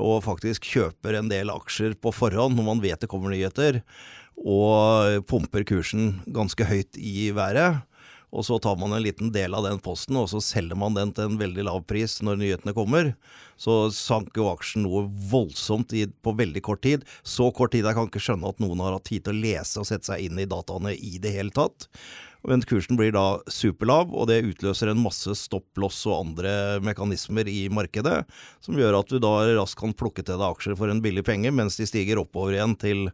og faktisk kjøper en del aksjer på forhånd når man vet det kommer nyheter, og pumper kursen ganske høyt i været, og så tar man en liten del av den posten, og så selger man den til en veldig lav pris når nyhetene kommer. Så sank jo aksjen noe voldsomt i, på veldig kort tid. Så kort tid jeg kan ikke skjønne at noen har hatt tid til å lese og sette seg inn i dataene i det hele tatt. Men kursen blir da superlav, og det utløser en masse stopplås og andre mekanismer i markedet, som gjør at du da raskt kan plukke til deg aksjer for en billig penge, mens de stiger oppover igjen til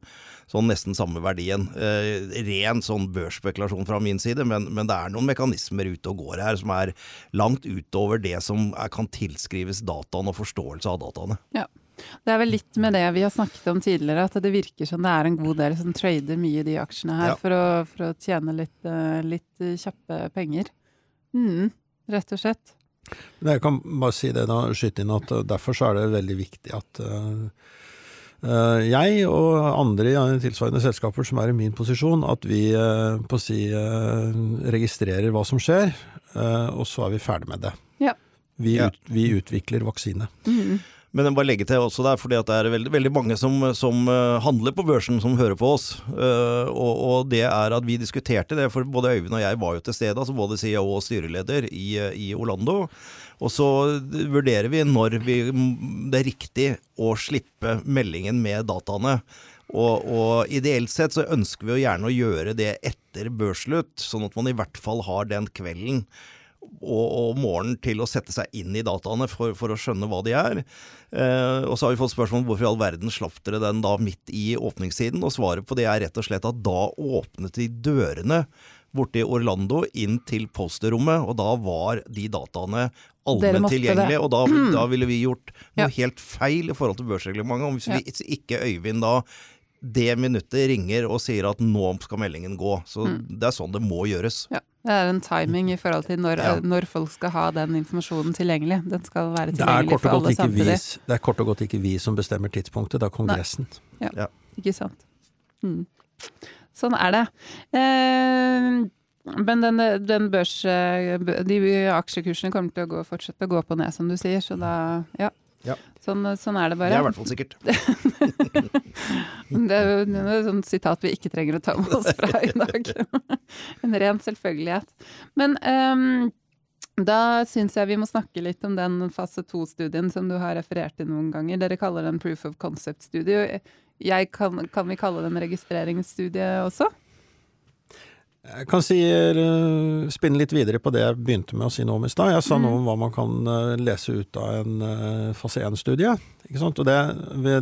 sånn nesten samme verdien. Eh, ren sånn børsspekulasjon fra min side, men, men det er noen mekanismer ute og går her som er langt utover det som er, kan tilskrives dataen og forståelse av dataene. Det er vel litt med det vi har snakket om tidligere, at det virker som det er en god del som trader mye de aksjene her Ja. for, å, for å tjene litt, eh, litt eh, kjappe penger. Mm, rett og slett. Men Jeg kan bare si det da, skyte inn at uh, derfor så er det veldig viktig at uh, jeg og andre i tilsvarende selskaper som er i min posisjon, at vi uh, på å si uh, registrerer hva som skjer, uh, og så er vi ferdig med det. Ja. Vi, Ja. ut, vi utvikler vaksine. Mm. Men jeg bare legge til også der, fordi det er veldig, veldig mange som, som uh, handler på børsen, som hører på oss. Uh, og, og, det er at vi diskuterte det, for både Øyvind og jeg var jo til stede, altså både CEO og styreleder i, i Orlando. Og så vurderer vi når vi, det er riktig å slippe meldingen med dataene. Og, og, ideelt sett så ønsker vi jo gjerne å gjøre det etter børsslutt, sånn at man i hvert fall har den kvelden og, morgenen til å sette seg inn i dataene for, for å skjønne hva de er. Eh, og så har vi fått spørsmål om hvorfor i all verden slapp dere den da midt i åpningstiden. Og svaret på det er rett og slett at da åpnet de dørene borti Orlando inn til posterrommet, og da var de dataene allment tilgjengelige. Og da, da, ville vi gjort noe ja. helt feil i forhold til børsreglementet. Om ja. vi ikke Øyvind da det minuttet ringer og sier at nå skal meldingen gå. Så mm. det er sånn det må gjøres. Ja. Det er en timing i forhold til når, ja. når, folk skal ha den informasjonen tilgjengelig. Den skal være tilgjengelig for alle samtidig. Vi, det er kort og godt ikke vi som bestemmer tidspunktet, det er Kongressen. Ja. ja. ikke sant. Mm. Sånn er det. Eh, men den, den børs... De aksjekursene kommer til å gå, fortsette å gå på ned, som du sier, så da Ja. Ja. Sånn, sånn, er det bare. Det er i hvert fall sikkert. det er jo et sånt sitat vi ikke trenger å ta med oss fra i dag. en ren selvfølgelighet. Men um, da syns jeg vi må snakke litt om den fase to-studien som du har referert til noen ganger. Dere kaller den proof of concept-studie. Kan, kan, vi kalle den registreringsstudie også? Jeg kan si, uh, spinne litt videre på det jeg begynte med å si nå om i stad. Jeg sa mm. noe om hva man kan uh, lese ut av en uh, fase 1-studie. Og det, det,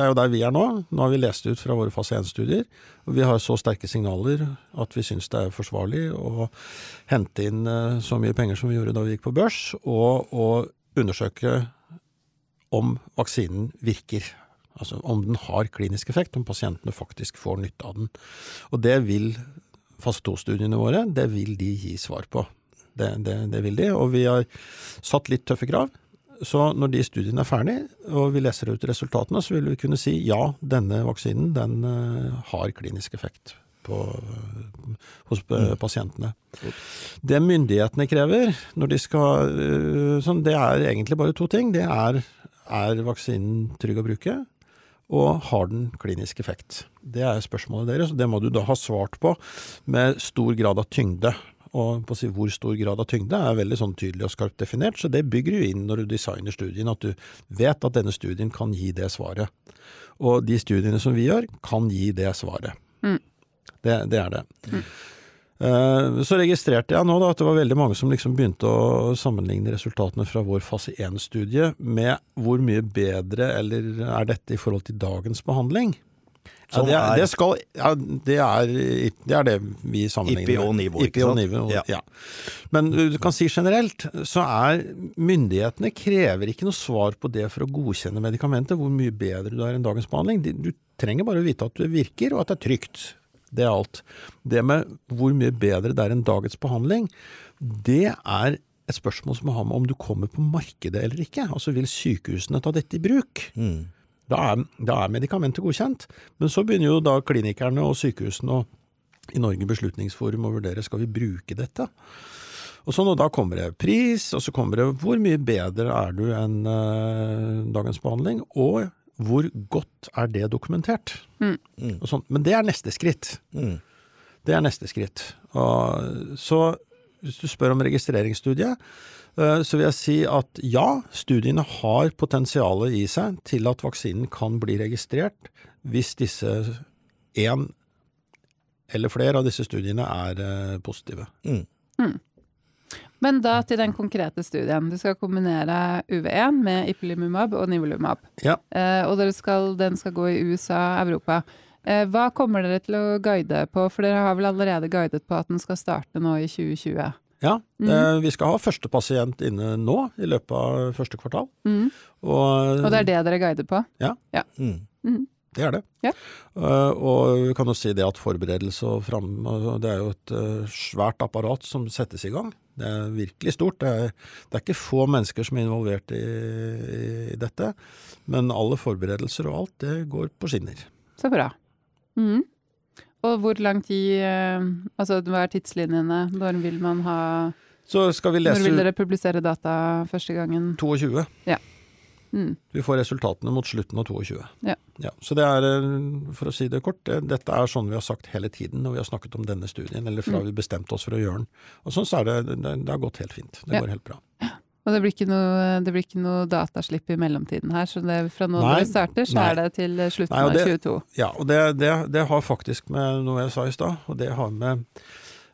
er jo der vi er nå. Nå har vi lest ut fra våre fase 1-studier. Og vi har så sterke signaler at vi syns det er forsvarlig å hente inn så mye penger som vi gjorde da vi gikk på børs, og, og undersøke om vaksinen virker. Altså om den har klinisk effekt, om pasientene faktisk får nytte av den. Og det vil fase to-studiene våre, det vil de gi svar på. Det, det, det, vil de, og vi har satt litt tøffe krav. Så når de studiene er ferdig, og vi leser ut resultatene, så vil vi kunne si ja, denne vaksinen den uh, har klinisk effekt på, uh, hos uh, pasientene. Det myndighetene krever, når de skal sånn, Det er egentlig bare to ting. Det er er vaksinen trygg å bruke, og har den klinisk effekt? Det er spørsmålet deres, og det må du da ha svart på med stor grad av tyngde. Og på å si hvor stor grad av tyngde er veldig sånn tydelig og skarpt definert, så det bygger du inn når du designer studien, at du vet at denne studien kan gi det svaret. Og de studiene som vi gjør, kan gi det svaret. Mm. Det, det, er det. Mm. Eh, så registrerte jeg nå da at det var veldig mange som liksom begynte å sammenligne resultatene fra vår fase 1-studie med hvor mye bedre eller er dette i forhold til dagens behandling. Ja, det, er, det, skal, ja, det, er, det, er, det vi sammenligner med. IPO-nivå, ikke sant? Nivå, ja. ja. Men du kan si generelt, så er myndighetene krever ikke noe svar på det for å godkjenne medikamentet, hvor mye bedre du er enn dagens behandling. Du trenger bare å vite at det virker, og at det er trygt. Det er alt. Det med hvor mye bedre det er enn dagens behandling, det er et spørsmål som har med om du kommer på markedet eller ikke. Altså vil sykehusene ta dette i bruk? Mm. Da, er, da er medikamentet godkjent. Men så begynner jo da klinikerne og sykehusene og i Norge Beslutningsforum å vurdere skal vi bruke dette. Og sånn, og Da kommer det pris, og så kommer det hvor mye bedre er du enn uh, dagens behandling, og hvor godt er det dokumentert? Mm. Sånn. Men det er neste skritt. Mm. Det er neste skritt. Og, så hvis du spør om registreringsstudiet, eh, så vil jeg si at ja, studiene har potensialet i seg til at vaksinen kan bli registrert hvis disse én eller flere av disse studiene er eh, positive. Mm. Men da til den konkrete studien. Du skal kombinere UV1 med ipilimumab og nivolumab. Ja. Eh, og skal, den skal gå i USA og Europa. Eh, hva kommer dere til å guide på, for dere har vel allerede guidet på at den skal starte nå i 2020? Ja, mm. eh, vi skal ha første pasient inne nå, i løpet av første kvartal. Mm. Og, og, det er det dere guider på? Ja. ja. Mm. Det er det. Ja. Uh, og vi kan jo si det at forberedelse og fram... Det er jo et uh, svært apparat som settes i gang. Det er virkelig stort. Det er, det er ikke få mennesker som er involvert i, i, dette. Men alle forberedelser og alt, det går på skinner. Så bra. Mm. Og hvor lang tid uh, Altså hva er tidslinjene? Når vil man ha Så skal vi lese Når vil dere publisere data første gangen? 22. Ja. Mm. Vi får resultatene mot slutten av 22. Ja. så det er, eh, for å si det kort, det, dette er sånn vi har sagt hele tiden når vi har snakket om denne studien, eller fra Mm. vi bestemte oss for å gjøre den. Og sånn så er det, det, det har gått helt fint. Det Ja. går helt bra. Og det blir ikke noe, det blir ikke noe dataslipp i mellomtiden her, så det, fra nå når vi starter, så nei. er det til slutten Nei, det, av det- 22. Ja, og det, det, det har faktisk med noe jeg sa i stad, og det har med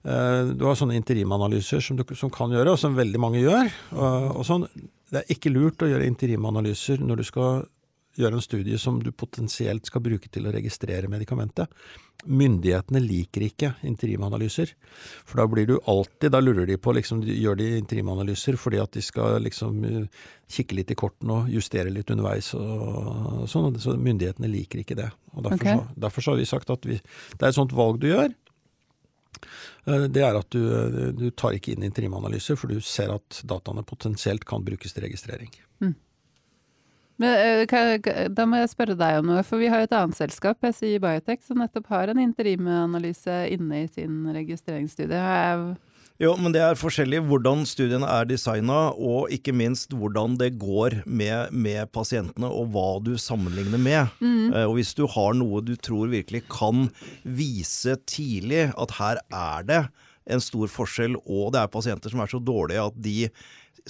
eh, Du har sånne interimanalyser som du som kan gjøre, og som veldig mange gjør. Og, og sånn. Det er ikke lurt å gjøre interimanalyser når du skal gjøre en studie som du potensielt skal bruke til å registrere medikamentet. Myndighetene liker ikke interimanalyser, for da blir du alltid Da lurer de på liksom, Gjør de interimanalyser fordi at de skal liksom eh, kikke litt i kortene og justere litt underveis og sånn. Så myndighetene liker ikke det. Og derfor, okay. så, derfor så har vi sagt at vi, det er et sånt valg du gjør. Eh, Det er at du, eh, du tar ikke inn interimanalyser, for du ser at dataene potensielt kan brukes til registrering. Men, eh, da må jeg spørre deg om noe, for vi har et annet selskap, SI Biotech, som nettopp har en interimanalyse inne i sin registreringsstudie. Har jeg- Jo, men det er forskjellig hvordan studiene er designa, og ikke minst hvordan det går med, med pasientene, og hva du sammenligner med. Mm. og hvis du har noe du tror virkelig kan vise tidlig at her er det en stor forskjell, og det er pasienter som er så dårlige at de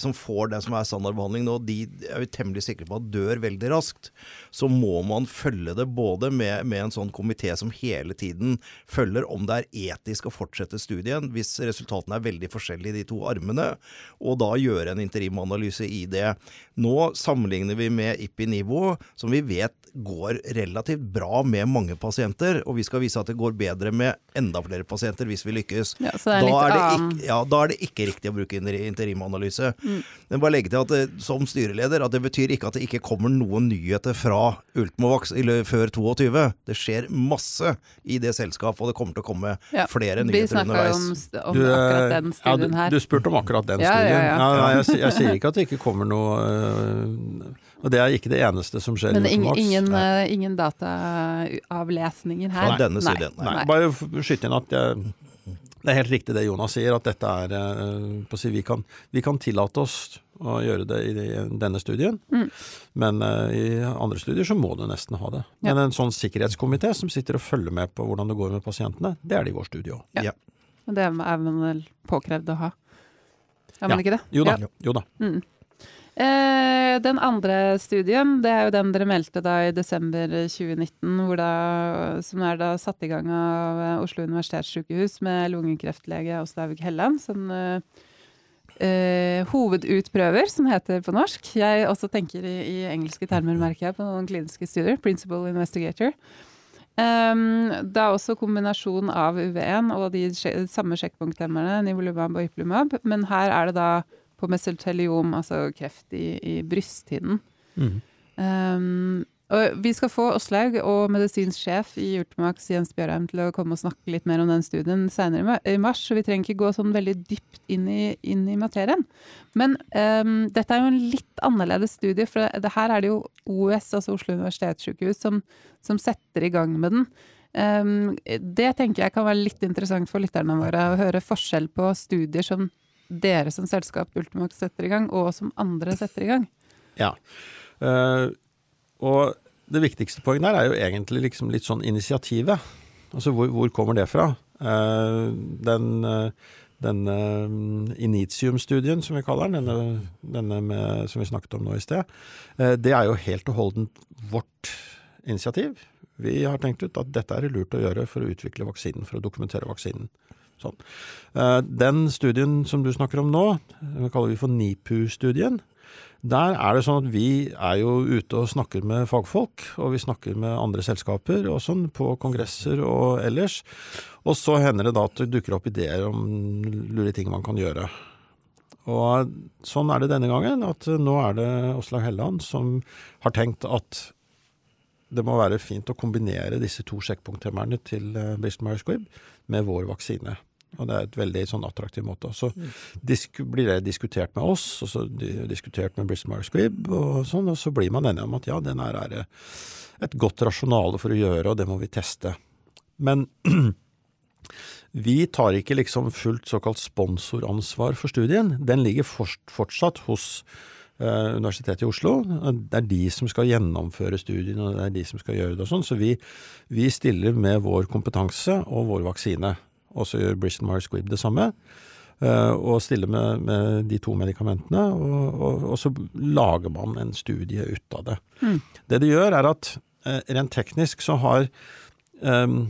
som får det som er standardbehandling nå, de er vi temmelig sikre på at dør veldig raskt. Så må man følge det både med, med en sånn komité som hele tiden følger om det er etisk å fortsette studien, hvis resultatene er veldig forskjellige i de to armene, og da gjøre en interimanalyse i det. Nå sammenligner vi med IPI-nivå, som vi vet går relativt bra med mange pasienter, og vi skal vise at det går bedre med enda flere pasienter hvis vi lykkes. Ja, er da, er det ikke, ja, da er det ikke riktig å bruke inter- interimanalyse. Men bare legge til at det, som styreleder at det betyr ikke at det ikke kommer noen nyheter fra Ultimovax før 22. Det skjer masse i det selskapet, og det kommer til å komme Ja, flere nyheter snakka underveis. om, st- om Du, eh, akkurat den ja, studien du, her. du spurte om akkurat den Ja, ja, studien. ja. jeg, jeg, jeg sier ikke at det ikke kommer noe øh, Og det er ikke det eneste som skjer Men i ingen, ingen, eh, ingen dataavlesninger her? Fra denne studien, nei. Nei, bare skyt inn at jeg, det er helt riktig det Jonas sier, at dette er på å si, vi, kan, vi kan tillate oss å gjøre det i denne studien, Mm. men øh, i andre studier så må du nesten ha det. Ja. Men en sånn sikkerhetskomité som sitter og følger med på hvordan det går med pasientene, det er det i vår studie òg. Ja. Ja. Det er man vel påkrevd å ha? Er man ikke det? Jo da. Jo da. Mm. Eh, den andre studien, det er jo den dere meldte da i desember 2019, hvor da, som er da satt i gang av eh, Oslo universitetssykehus med lungekreftlege Åslaug Helland, som eh, hovedutprøver, som heter på norsk. Jeg også tenker i, i engelske termer, merker jeg, på noen kliniske studier. Principal investigator. Um, det er også kombinasjon av UV1 og de samme sjekkpunkthemmerne, nivolumab og iplumab, men her er det da på mesoteliom, altså kreft i, i brysthinnen. Mm. Um, og vi skal få Åslaug og medisinsk sjef i Urtemax Jens Bjørheim, til å komme og snakke litt mer om den studien senere i mars, så vi trenger ikke gå sånn veldig dypt inn i, inn i materien. Men um, dette er jo en litt annerledes studie, for det, her er det jo OUS, altså Oslo universitetssykehus, som, som setter i gang med den. Um, det tenker jeg kan være litt interessant for lytterne våre, å høre forskjell på studier som dere som selskap Ultimax setter i gang, og som andre setter i gang. Ja. Uh, og det viktigste poenget der er jo egentlig liksom litt sånn initiativet. Altså hvor, hvor kommer det fra? Uh, den uh, eh, Initium-studien, som vi kaller den, denne, denne med, som vi snakket om nå i sted, det er jo helt og holdent vårt initiativ. Vi har tenkt ut at dette er lurt å gjøre for å utvikle vaksinen, for å dokumentere vaksinen. Sånn. Eh, Den studien som du snakker om nå, den kaller vi for NIPU-studien. Der er det sånn at vi er jo ute og snakker med fagfolk, og vi snakker med andre selskaper og sånn, på kongresser og ellers. Og så hender det da at det dukker opp ideer om lure ting man kan gjøre. Og sånn er det denne gangen, at nå er det Åslaug Helland som har tenkt at det må være fint å kombinere disse to sjekkpunkthemmerne til eh, Bristol Myers Squibb med vår vaksine. Og det er et veldig sånn attraktiv måte. Så disk, blir det diskutert med oss, og så di- diskutert med Bristol Myers Squibb, og sånn, og så blir man enig om at ja, den her er et godt rasjonale for å gjøre, og det må vi teste. Men vi tar ikke liksom fullt såkalt sponsoransvar for studien. Den ligger fortsatt hos eh, Universitetet i Oslo. Det er de som skal gjennomføre studiene, og det er de som skal gjøre det og sånn. Så vi, vi stiller med vår kompetanse og vår vaksine. Og så gjør Bristol Myers Squibb det samme. Eh, og stiller med, med de to medikamentene, og, og, og, så lager man en studie ut av det. Mm. Det det gjør, er at eh, rent teknisk så har um,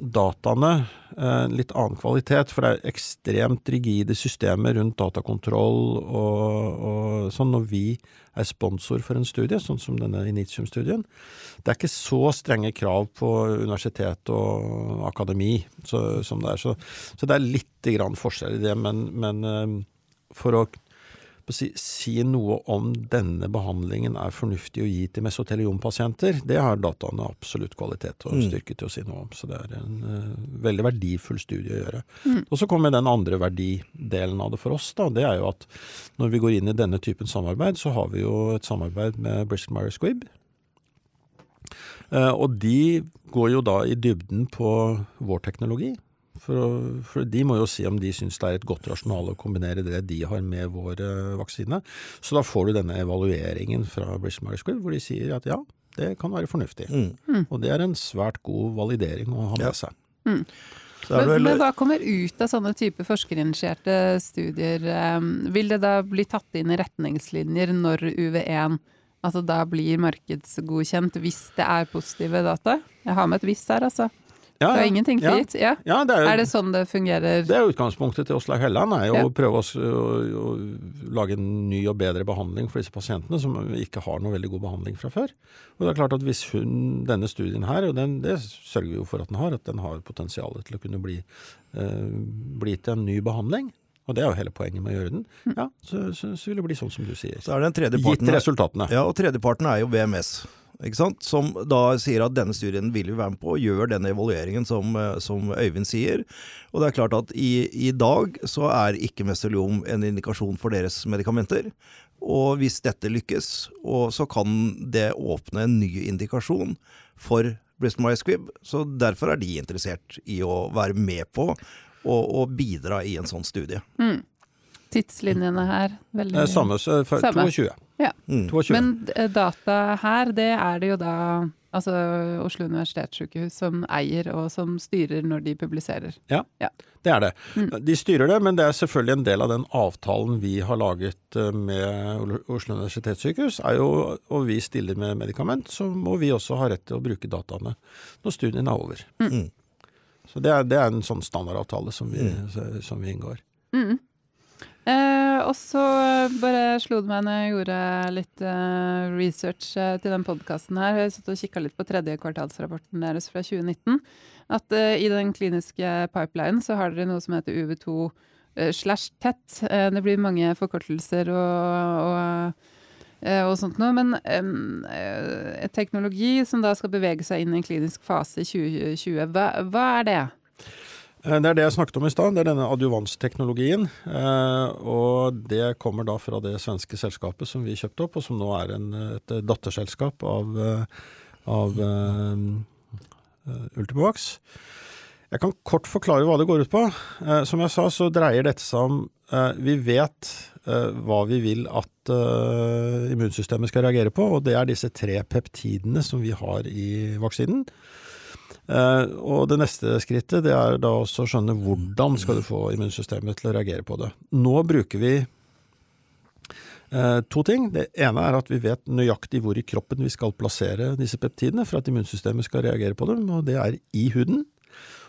dataene en litt annen kvalitet, for det er ekstremt rigide systemer rundt datakontroll og, og sånn når vi er sponsor for en studie, sånn som denne Initium-studien. Det er ikke så strenge krav på universitet og akademi så, som det er. Så, så, det er litt grann forskjell i det, men, men eh, for å si, si, noe om denne behandlingen er fornuftig å gi til mesoteliompasienter, det har dataene absolutt kvalitet og mm. styrke til å si noe om. Så det er en uh, veldig verdifull studie å gjøre. Mm. Og så kommer den andre verdidelen av det for oss. da, Det er jo at når vi går inn i denne typen samarbeid, så har vi jo et samarbeid med Bristol Myers Squibb. Uh, og de går jo da i dybden på vår teknologi. For, for, de må jo si om de syns det er et godt rasjonale å kombinere det de har med vår uh, vaksine. Så da får du denne evalueringen fra British Medical School hvor de sier at ja, det kan være fornuftig. Mm. mm. Og det er en svært god validering å ha med seg. Mm. Men, vel... men, hva kommer ut av sånne type forskerinitierte studier? Um, vil det da bli tatt inn i retningslinjer når UV1 altså da blir markedsgodkjent hvis det er positive data? Jeg har med et hvis her, altså. Ja, det er ingenting for gitt? Ja. ja. det er, er, det sånn det fungerer? Det er utgangspunktet til Åslaug Helland, er jo å prøve å, å, å, lage en ny og bedre behandling for disse pasientene som ikke har noe veldig god behandling fra før. Og det er klart at hvis hun, denne studien her, og den, det sørger vi jo for at den har, at den har potensial til å kunne bli, eh, bli til en ny behandling, og det er jo hele poenget med å gjøre den. Mm. Ja, så, så, så vil det bli sånn som du sier. Så er det en tredje parten, Gitt resultatene. Ja, og tredjeparten er jo VMS som da sier at denne studien vil vi være med på, og gjør denne evalueringen som, eh, som Øyvind sier. Og det er klart at i, i dag så er ikke meseliom en indikasjon for deres medikamenter. Og hvis dette lykkes, så kan det åpne en ny indikasjon for Bristol Myers Squibb. Så derfor er de interessert i å være med på og, bidra i en sånn studie. Mm. Tidslinjene her? Veldig... Samme. 22. Ja. Mm. Men eh, data her, det er det jo da altså Oslo universitetssykehus som eier og som styrer når de publiserer. Ja, ja. det er det. Mm. De styrer det, men det er selvfølgelig en del av den avtalen vi har laget eh, med Oslo universitetssykehus. er jo, Og vi stiller med medikament, så må vi også ha rett til å bruke dataene når studien er over. Mm. mm. Så det er, det er, en sånn standardavtale som vi, mm. som vi inngår. Mm. Eh, og så bare slo det meg når jeg gjorde litt eh, research eh, til den podkasten her, jeg satt og kikka litt på tredje kvartalsrapporten deres fra 2019, at eh, i den kliniske pipelinen så har dere noe som heter UV2 eh, slash tett. Eh, det blir mange forkortelser og, og og sånt noe, Men teknologi som da skal bevege seg inn i en klinisk fase i 2020, hva, hva er det? Eh, det er det jeg snakket om i stad, det er denne adjuvansteknologien. Eh, og det kommer da fra det svenske selskapet som vi kjøpte opp, og som nå er en, et datterselskap av, eh, av Ultimovax. Jeg kan kort forklare hva det går ut på. Som jeg sa, så dreier dette seg om Vi vet hva vi vil at immunsystemet skal reagere på, og det er disse tre peptidene som vi har i vaksinen. Eh, og det neste skrittet det er da også å skjønne hvordan skal du få immunsystemet til å reagere på det. Nå bruker vi eh, to ting. Det ene er at vi vet nøyaktig hvor i kroppen vi skal plassere disse peptidene for at immunsystemet skal reagere på dem, og det er i huden.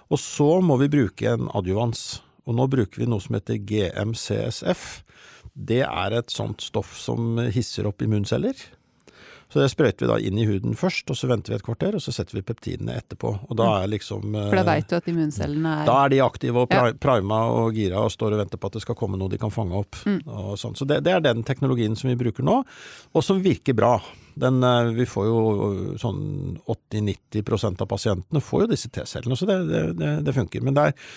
Og så må vi bruke en adjuvans. Og nå bruker vi noe som heter GMCSF. Det er et sånt stoff som hisser opp immunceller. Så det sprøyter vi da inn i huden først, og så venter vi et kvarter, og så setter vi peptidene etterpå. Og da er liksom For da veit du at immuncellene er Da er de aktive og pri prima og gira og står og venter på at det skal komme noe de kan fange opp. Mm. og sånn. Så det, det, er den teknologien som vi bruker nå, og som virker bra. Den, eh, vi får jo sånn 80-90% av pasientene får jo disse T-cellene, så det, det, det funker. Men det er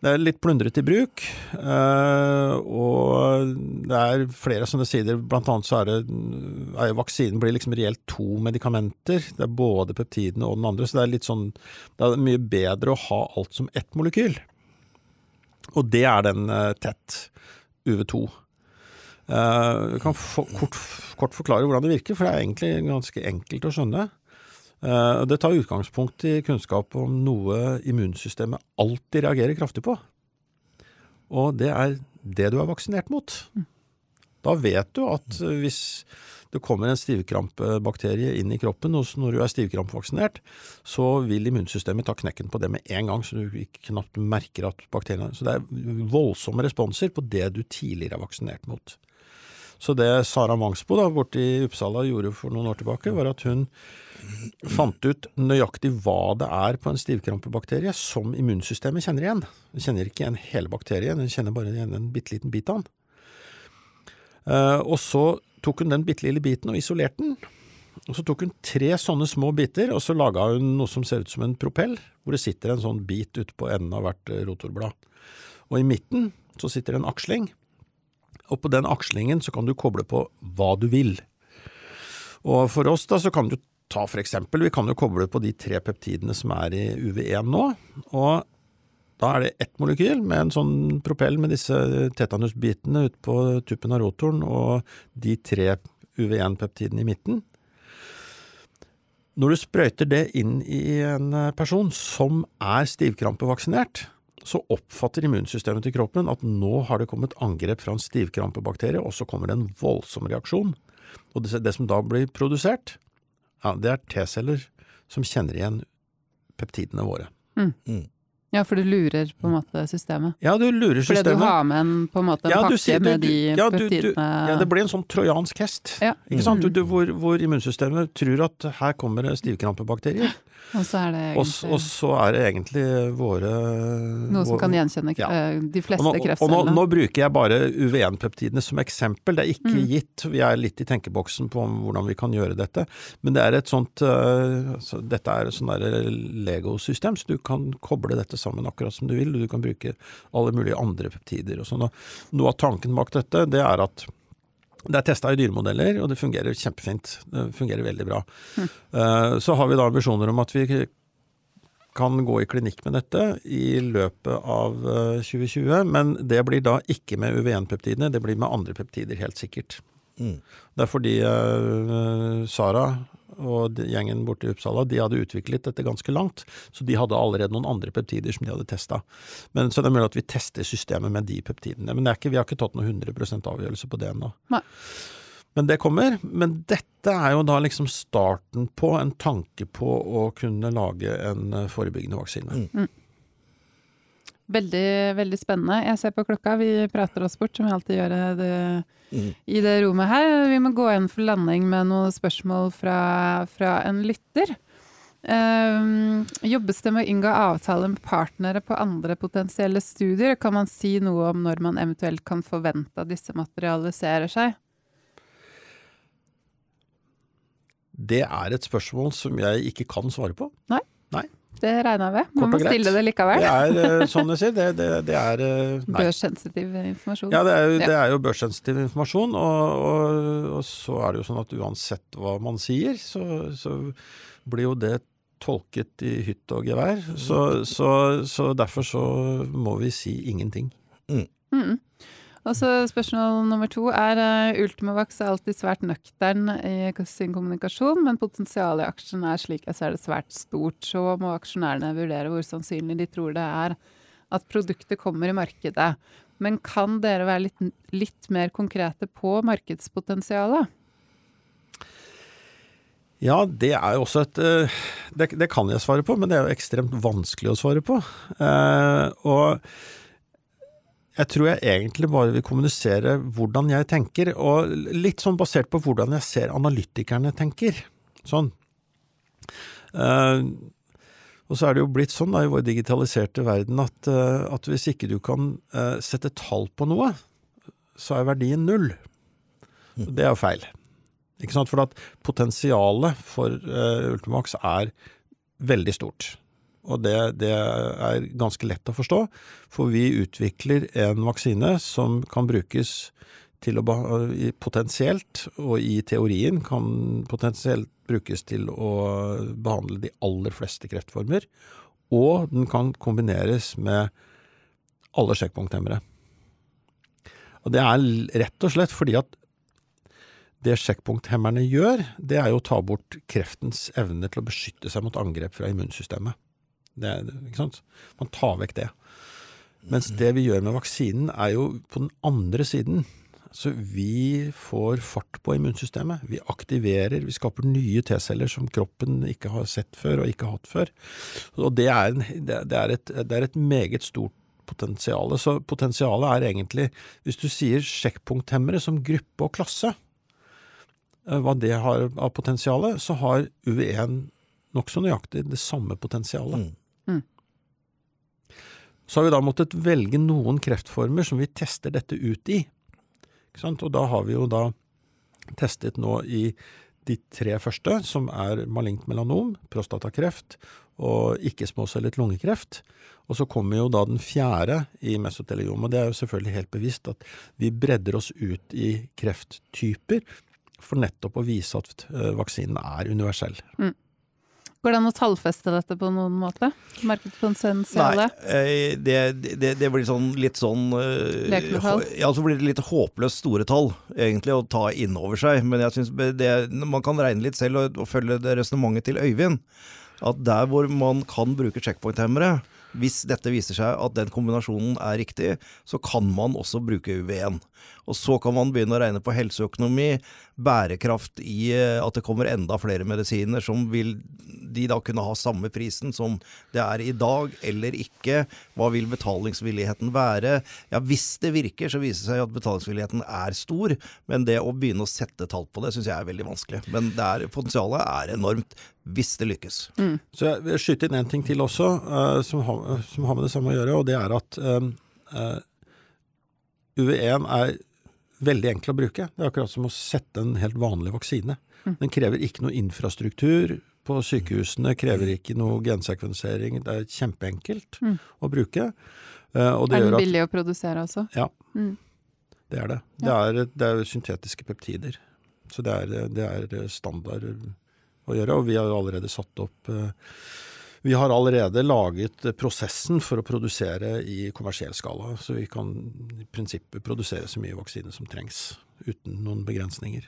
det er litt plundrete i bruk, eh, og det er flere sånne sider. Blant annet så er det vaksinen blir liksom reelt to medikamenter. Det er både peptidene og den andre, så det er litt sånn Det er mye bedre å ha alt som ett molekyl. Og det er den eh, tett, UV2. Eh, Jeg kan få, kort, kort forklare hvordan det virker, for det er egentlig ganske enkelt å skjønne. Eh, Det tar utgangspunkt i kunnskap om noe immunsystemet alltid reagerer kraftig på. Og det er det du er vaksinert mot. Da vet du at eh, hvis det kommer en stivkrampebakterie inn i kroppen hos når du er stivkrampevaksinert, så vil immunsystemet ta knekken på det med en gang, så du knapt merker at bakteriene Så det er voldsomme responser på det du tidligere er vaksinert mot. Så det Sara Mangsbo da, borte i Uppsala gjorde for noen år tilbake, var at hun fant ut nøyaktig hva det er på en stivkrampebakterie som immunsystemet kjenner igjen. Den kjenner ikke igjen hele bakterien, den kjenner bare igjen en bitte liten bit av den. Eh, og så tok hun den bitte lille biten og isolerte den. Og så tok hun tre sånne små biter, og så laga hun noe som ser ut som en propell, hvor det sitter en sånn bit ute på enden av hvert rotorblad. Og i midten så sitter det en aksling, og på den akslingen så kan du koble på hva du vil. Og for oss da så kan du ta for eksempel, vi kan jo koble på de tre peptidene som er i UV1 nå, og da er det ett molekyl med en sånn propell med disse tetanusbitene ute på tuppen av rotoren og de tre UV1-peptidene i midten. Når du sprøyter det inn i en person som er stivkrampevaksinert, så oppfatter immunsystemet til kroppen at nå har det kommet angrep fra en stivkrampebakterie, og så kommer det en voldsom reaksjon. Og det, det som da blir produsert, ja, det er T-celler som kjenner igjen peptidene våre. Ja, for du lurer på en måte systemet. Ja, du lurer systemet. Fordi du har med en, på en måte en Ja, pakke sier- du- med de ja, du- du- peptidene Ja, det blir en sånn trojansk hest. Ja. Ikke sant? Mm. Du, du, hvor, hvor immunsystemet tror at her kommer det stivkrampebakterier, Og så er det egentlig og så er det egentlig våre noe som våre, kan gjenkjenne Ja. eh, de fleste kreftcellene. og nå, nå bruker jeg bare UV1-peptidene som eksempel. Det er ikke Mm. gitt. Vi er litt i tenkeboksen på hvordan vi kan gjøre dette. Men det er et sånt øh, så Dette er et sånt Lego-system, så du kan koble dette sammen akkurat som du vil. og Du kan bruke alle mulige andre peptider og sånn. Noe av tanken bak dette, det er at det er testa i dyremodeller, og det fungerer kjempefint. Det fungerer veldig bra. Eh, Så har vi da ambisjoner om at vi kan gå i klinikk med dette i løpet av eh, 2020, men det blir da ikke med UV1-peptidene, det blir med andre peptider, helt sikkert. Mm. Det er fordi uh, Sara og gjengen borte i Uppsala de hadde utviklet dette ganske langt, så de hadde allerede noen andre peptider som de hadde testa. Men Så det er mulig at vi tester systemet med de peptidene. Men det er ikke, vi har ikke tatt noen 100% avgjørelse på det ennå. Men det kommer. Men dette er jo da liksom starten på en tanke på å kunne lage en forebyggende vaksine. Veldig, veldig spennende. Jeg ser på klokka, vi prater oss bort, som vi alltid gjør det, Mm. i det rommet her. Vi må gå inn for landing med noen spørsmål fra, fra en lytter. Um, jobbes det med å inngå avtaler med partnere på andre potensielle studier? Kan man si noe om når man eventuelt kan forvente at disse materialiserer seg? Det er et spørsmål som jeg ikke kan svare på. Det regner jeg med. Man må stille det likevel. Det er eh, sånn jeg sier, det, det, det er eh, Nei. Børssensitiv informasjon. Ja, det er, jo, Ja. det er jo børssensitiv informasjon, og, og, og så er det jo sånn at uansett hva man sier, så, så blir jo det tolket i hytt og gevær. Så, så, så derfor så må vi si ingenting. Mm. Og så spørsmål nummer to er uh, Ultimovax er alltid svært nøktern i sin kommunikasjon, men potensialet i aksjen er slik jeg ser det svært stort. Så må aksjonærene vurdere hvor sannsynlig de tror det er at produktet kommer i markedet. Men kan dere være litt, litt mer konkrete på markedspotensialet? Ja, det er jo også et eh, det, det kan jeg svare på, men det er jo ekstremt vanskelig å svare på. Eh, og jeg tror jeg egentlig bare vil kommunisere hvordan jeg tenker, og litt sånn basert på hvordan jeg ser analytikerne tenker. Sånn. Uh, og så er det jo blitt sånn da, i vår digitaliserte verden at, uh, at hvis ikke du kan uh, sette tall på noe, så er verdien null. Og det er jo feil. Ikke sant? For at potensialet for Ultimax er veldig stort. Og det, det er ganske lett å forstå, for vi utvikler en vaksine som kan brukes til å potensielt, og i teorien kan potensielt brukes til å behandle de aller fleste kreftformer. Og den kan kombineres med alle sjekkpunkthemmere. Og det er rett og slett fordi at det sjekkpunkthemmerne gjør, det er jo å ta bort kreftens evne til å beskytte seg mot angrep fra immunsystemet. Det ikke sant? Man tar vekk det. Mens det vi gjør med vaksinen, er jo på den andre siden. Så vi får fart på immunsystemet. Vi aktiverer, vi skaper nye T-celler som kroppen ikke har sett før og ikke hatt før. Og det er, en, det er, et, det er et meget stort potensial. Så potensialet er egentlig, hvis du sier sjekkpunkthemmere som gruppe og klasse, eh, hva det har av potensial, så har UV1 nokså nøyaktig det samme potensialet. Mm. Så har vi da måttet velge noen kreftformer som vi tester dette ut i. Ikke sant? Og da har vi jo da testet nå i de tre første, som er malignt melanom, prostatakreft og ikke-småcellet lungekreft. Og så kommer jo da den fjerde i mesoteliom. Og det er jo selvfølgelig helt bevisst at vi bredder oss ut i krefttyper for nettopp å vise at eh, vaksinen er universell. Mm. Går det an å tallfeste dette på noen måte? Nei, Markedspotensialet? eh, det, det, det blir sånn litt sånn eh? Ja, så blir det litt håpløst store tall, egentlig, å ta inn over seg. Men jeg syns man kan regne litt selv og, og følge det resonnementet til Øyvind. At der hvor man kan bruke checkpoint-hemmere, hvis dette viser seg at den kombinasjonen er riktig, så kan man også bruke UV1. Og så kan man begynne å regne på helseøkonomi, bærekraft i eh, at det kommer enda flere medisiner som vil de da kunne ha samme prisen som det er i dag, eller ikke? Hva vil betalingsvilligheten være? Ja, hvis det virker, så viser det seg at betalingsvilligheten er stor, men det å begynne å sette tall på det, syns jeg er veldig vanskelig. Men det er, potensialet er enormt hvis det lykkes. Så jeg vil skyte inn en ting til også, uh, som, har, som har med det samme å gjøre, og det er at uh, uh, UV1 er veldig enkel å bruke. Det er akkurat som å sette en helt vanlig vaksine. Den krever ikke noe infrastruktur på sykehusene, krever ikke noe gensekvensering. Det er kjempeenkelt å bruke. Eh, og det Er den at billig å produsere også? Ja, Mm. det er det. Det er, det er syntetiske peptider. Så det er, det er standard å gjøre, og vi har jo allerede satt opp eh, Vi har allerede laget prosessen for å produsere i kommersiell skala, så vi kan i prinsippet produsere så mye vaksine som trengs, uten noen begrensninger.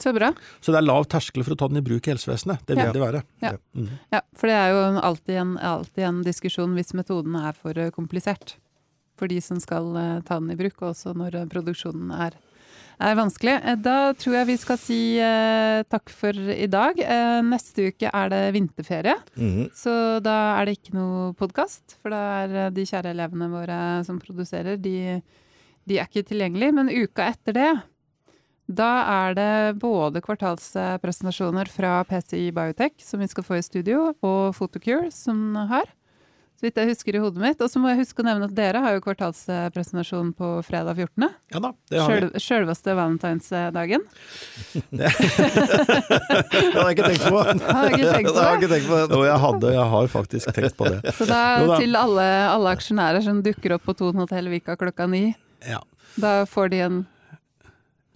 Så bra. Så det er lav terskel for å ta den i bruk i helsevesenet. Det vil Ja. det være. Ja. Mm. Ja, for det er jo alltid en, alltid en diskusjon hvis metoden er for komplisert. For de som skal eh, ta den i bruk, og også når eh, produksjonen er, er vanskelig. Eh, Da tror jeg vi skal si eh, takk for i dag. Eh, neste uke er det vinterferie, Mhm. så da er det ikke noe podkast. For da er eh, de kjære elevene våre som produserer, de, de er ikke tilgjengelige. Men uka etter det da er det både kvartalspresentasjoner fra PCI Biotech, som vi skal få i studio, og Photocure, som har. Så vidt jeg husker i hodet mitt. Og så må jeg huske å nevne at dere har jo kvartalspresentasjon på fredag 14. Ja da, det har vi. Sjøl- Sjølveste valentinsdagen. Det hadde jeg ikke tenkt på. Har jeg ikke tenkt på Det har jeg ikke tenkt på. Jo, jeg hadde, jeg har faktisk tenkt på det. Så da, da. til alle, alle aksjonærer som dukker opp på Thon hotell Vika klokka ni, Ja. da får de en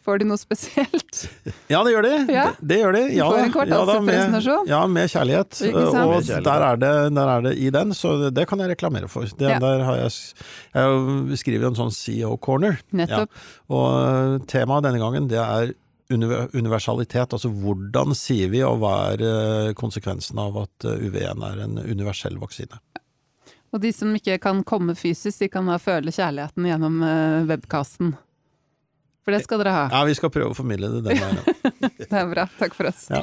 Får de noe spesielt? Ja, det gjør de. Ja. Det, det gjør de. Ja, får en ja, da, kvartalspresentasjon. med, ja, med kjærlighet. Og der er, det, der er det i den, så det kan jeg reklamere for. Det, Ja. Der har jeg, jeg skriver en sånn CEO-corner. Nettopp. Og eh, temaet denne gangen det er universalitet. Altså hvordan sier vi, og hva er eh, konsekvensen av at eh, UV1 er en universell vaksine. Og de som ikke kan komme fysisk, de kan da føle kjærligheten gjennom webcasten. For det skal dere ha. Ja, vi skal prøve å formidle det den veien. Det er bra. Takk for oss. Ja.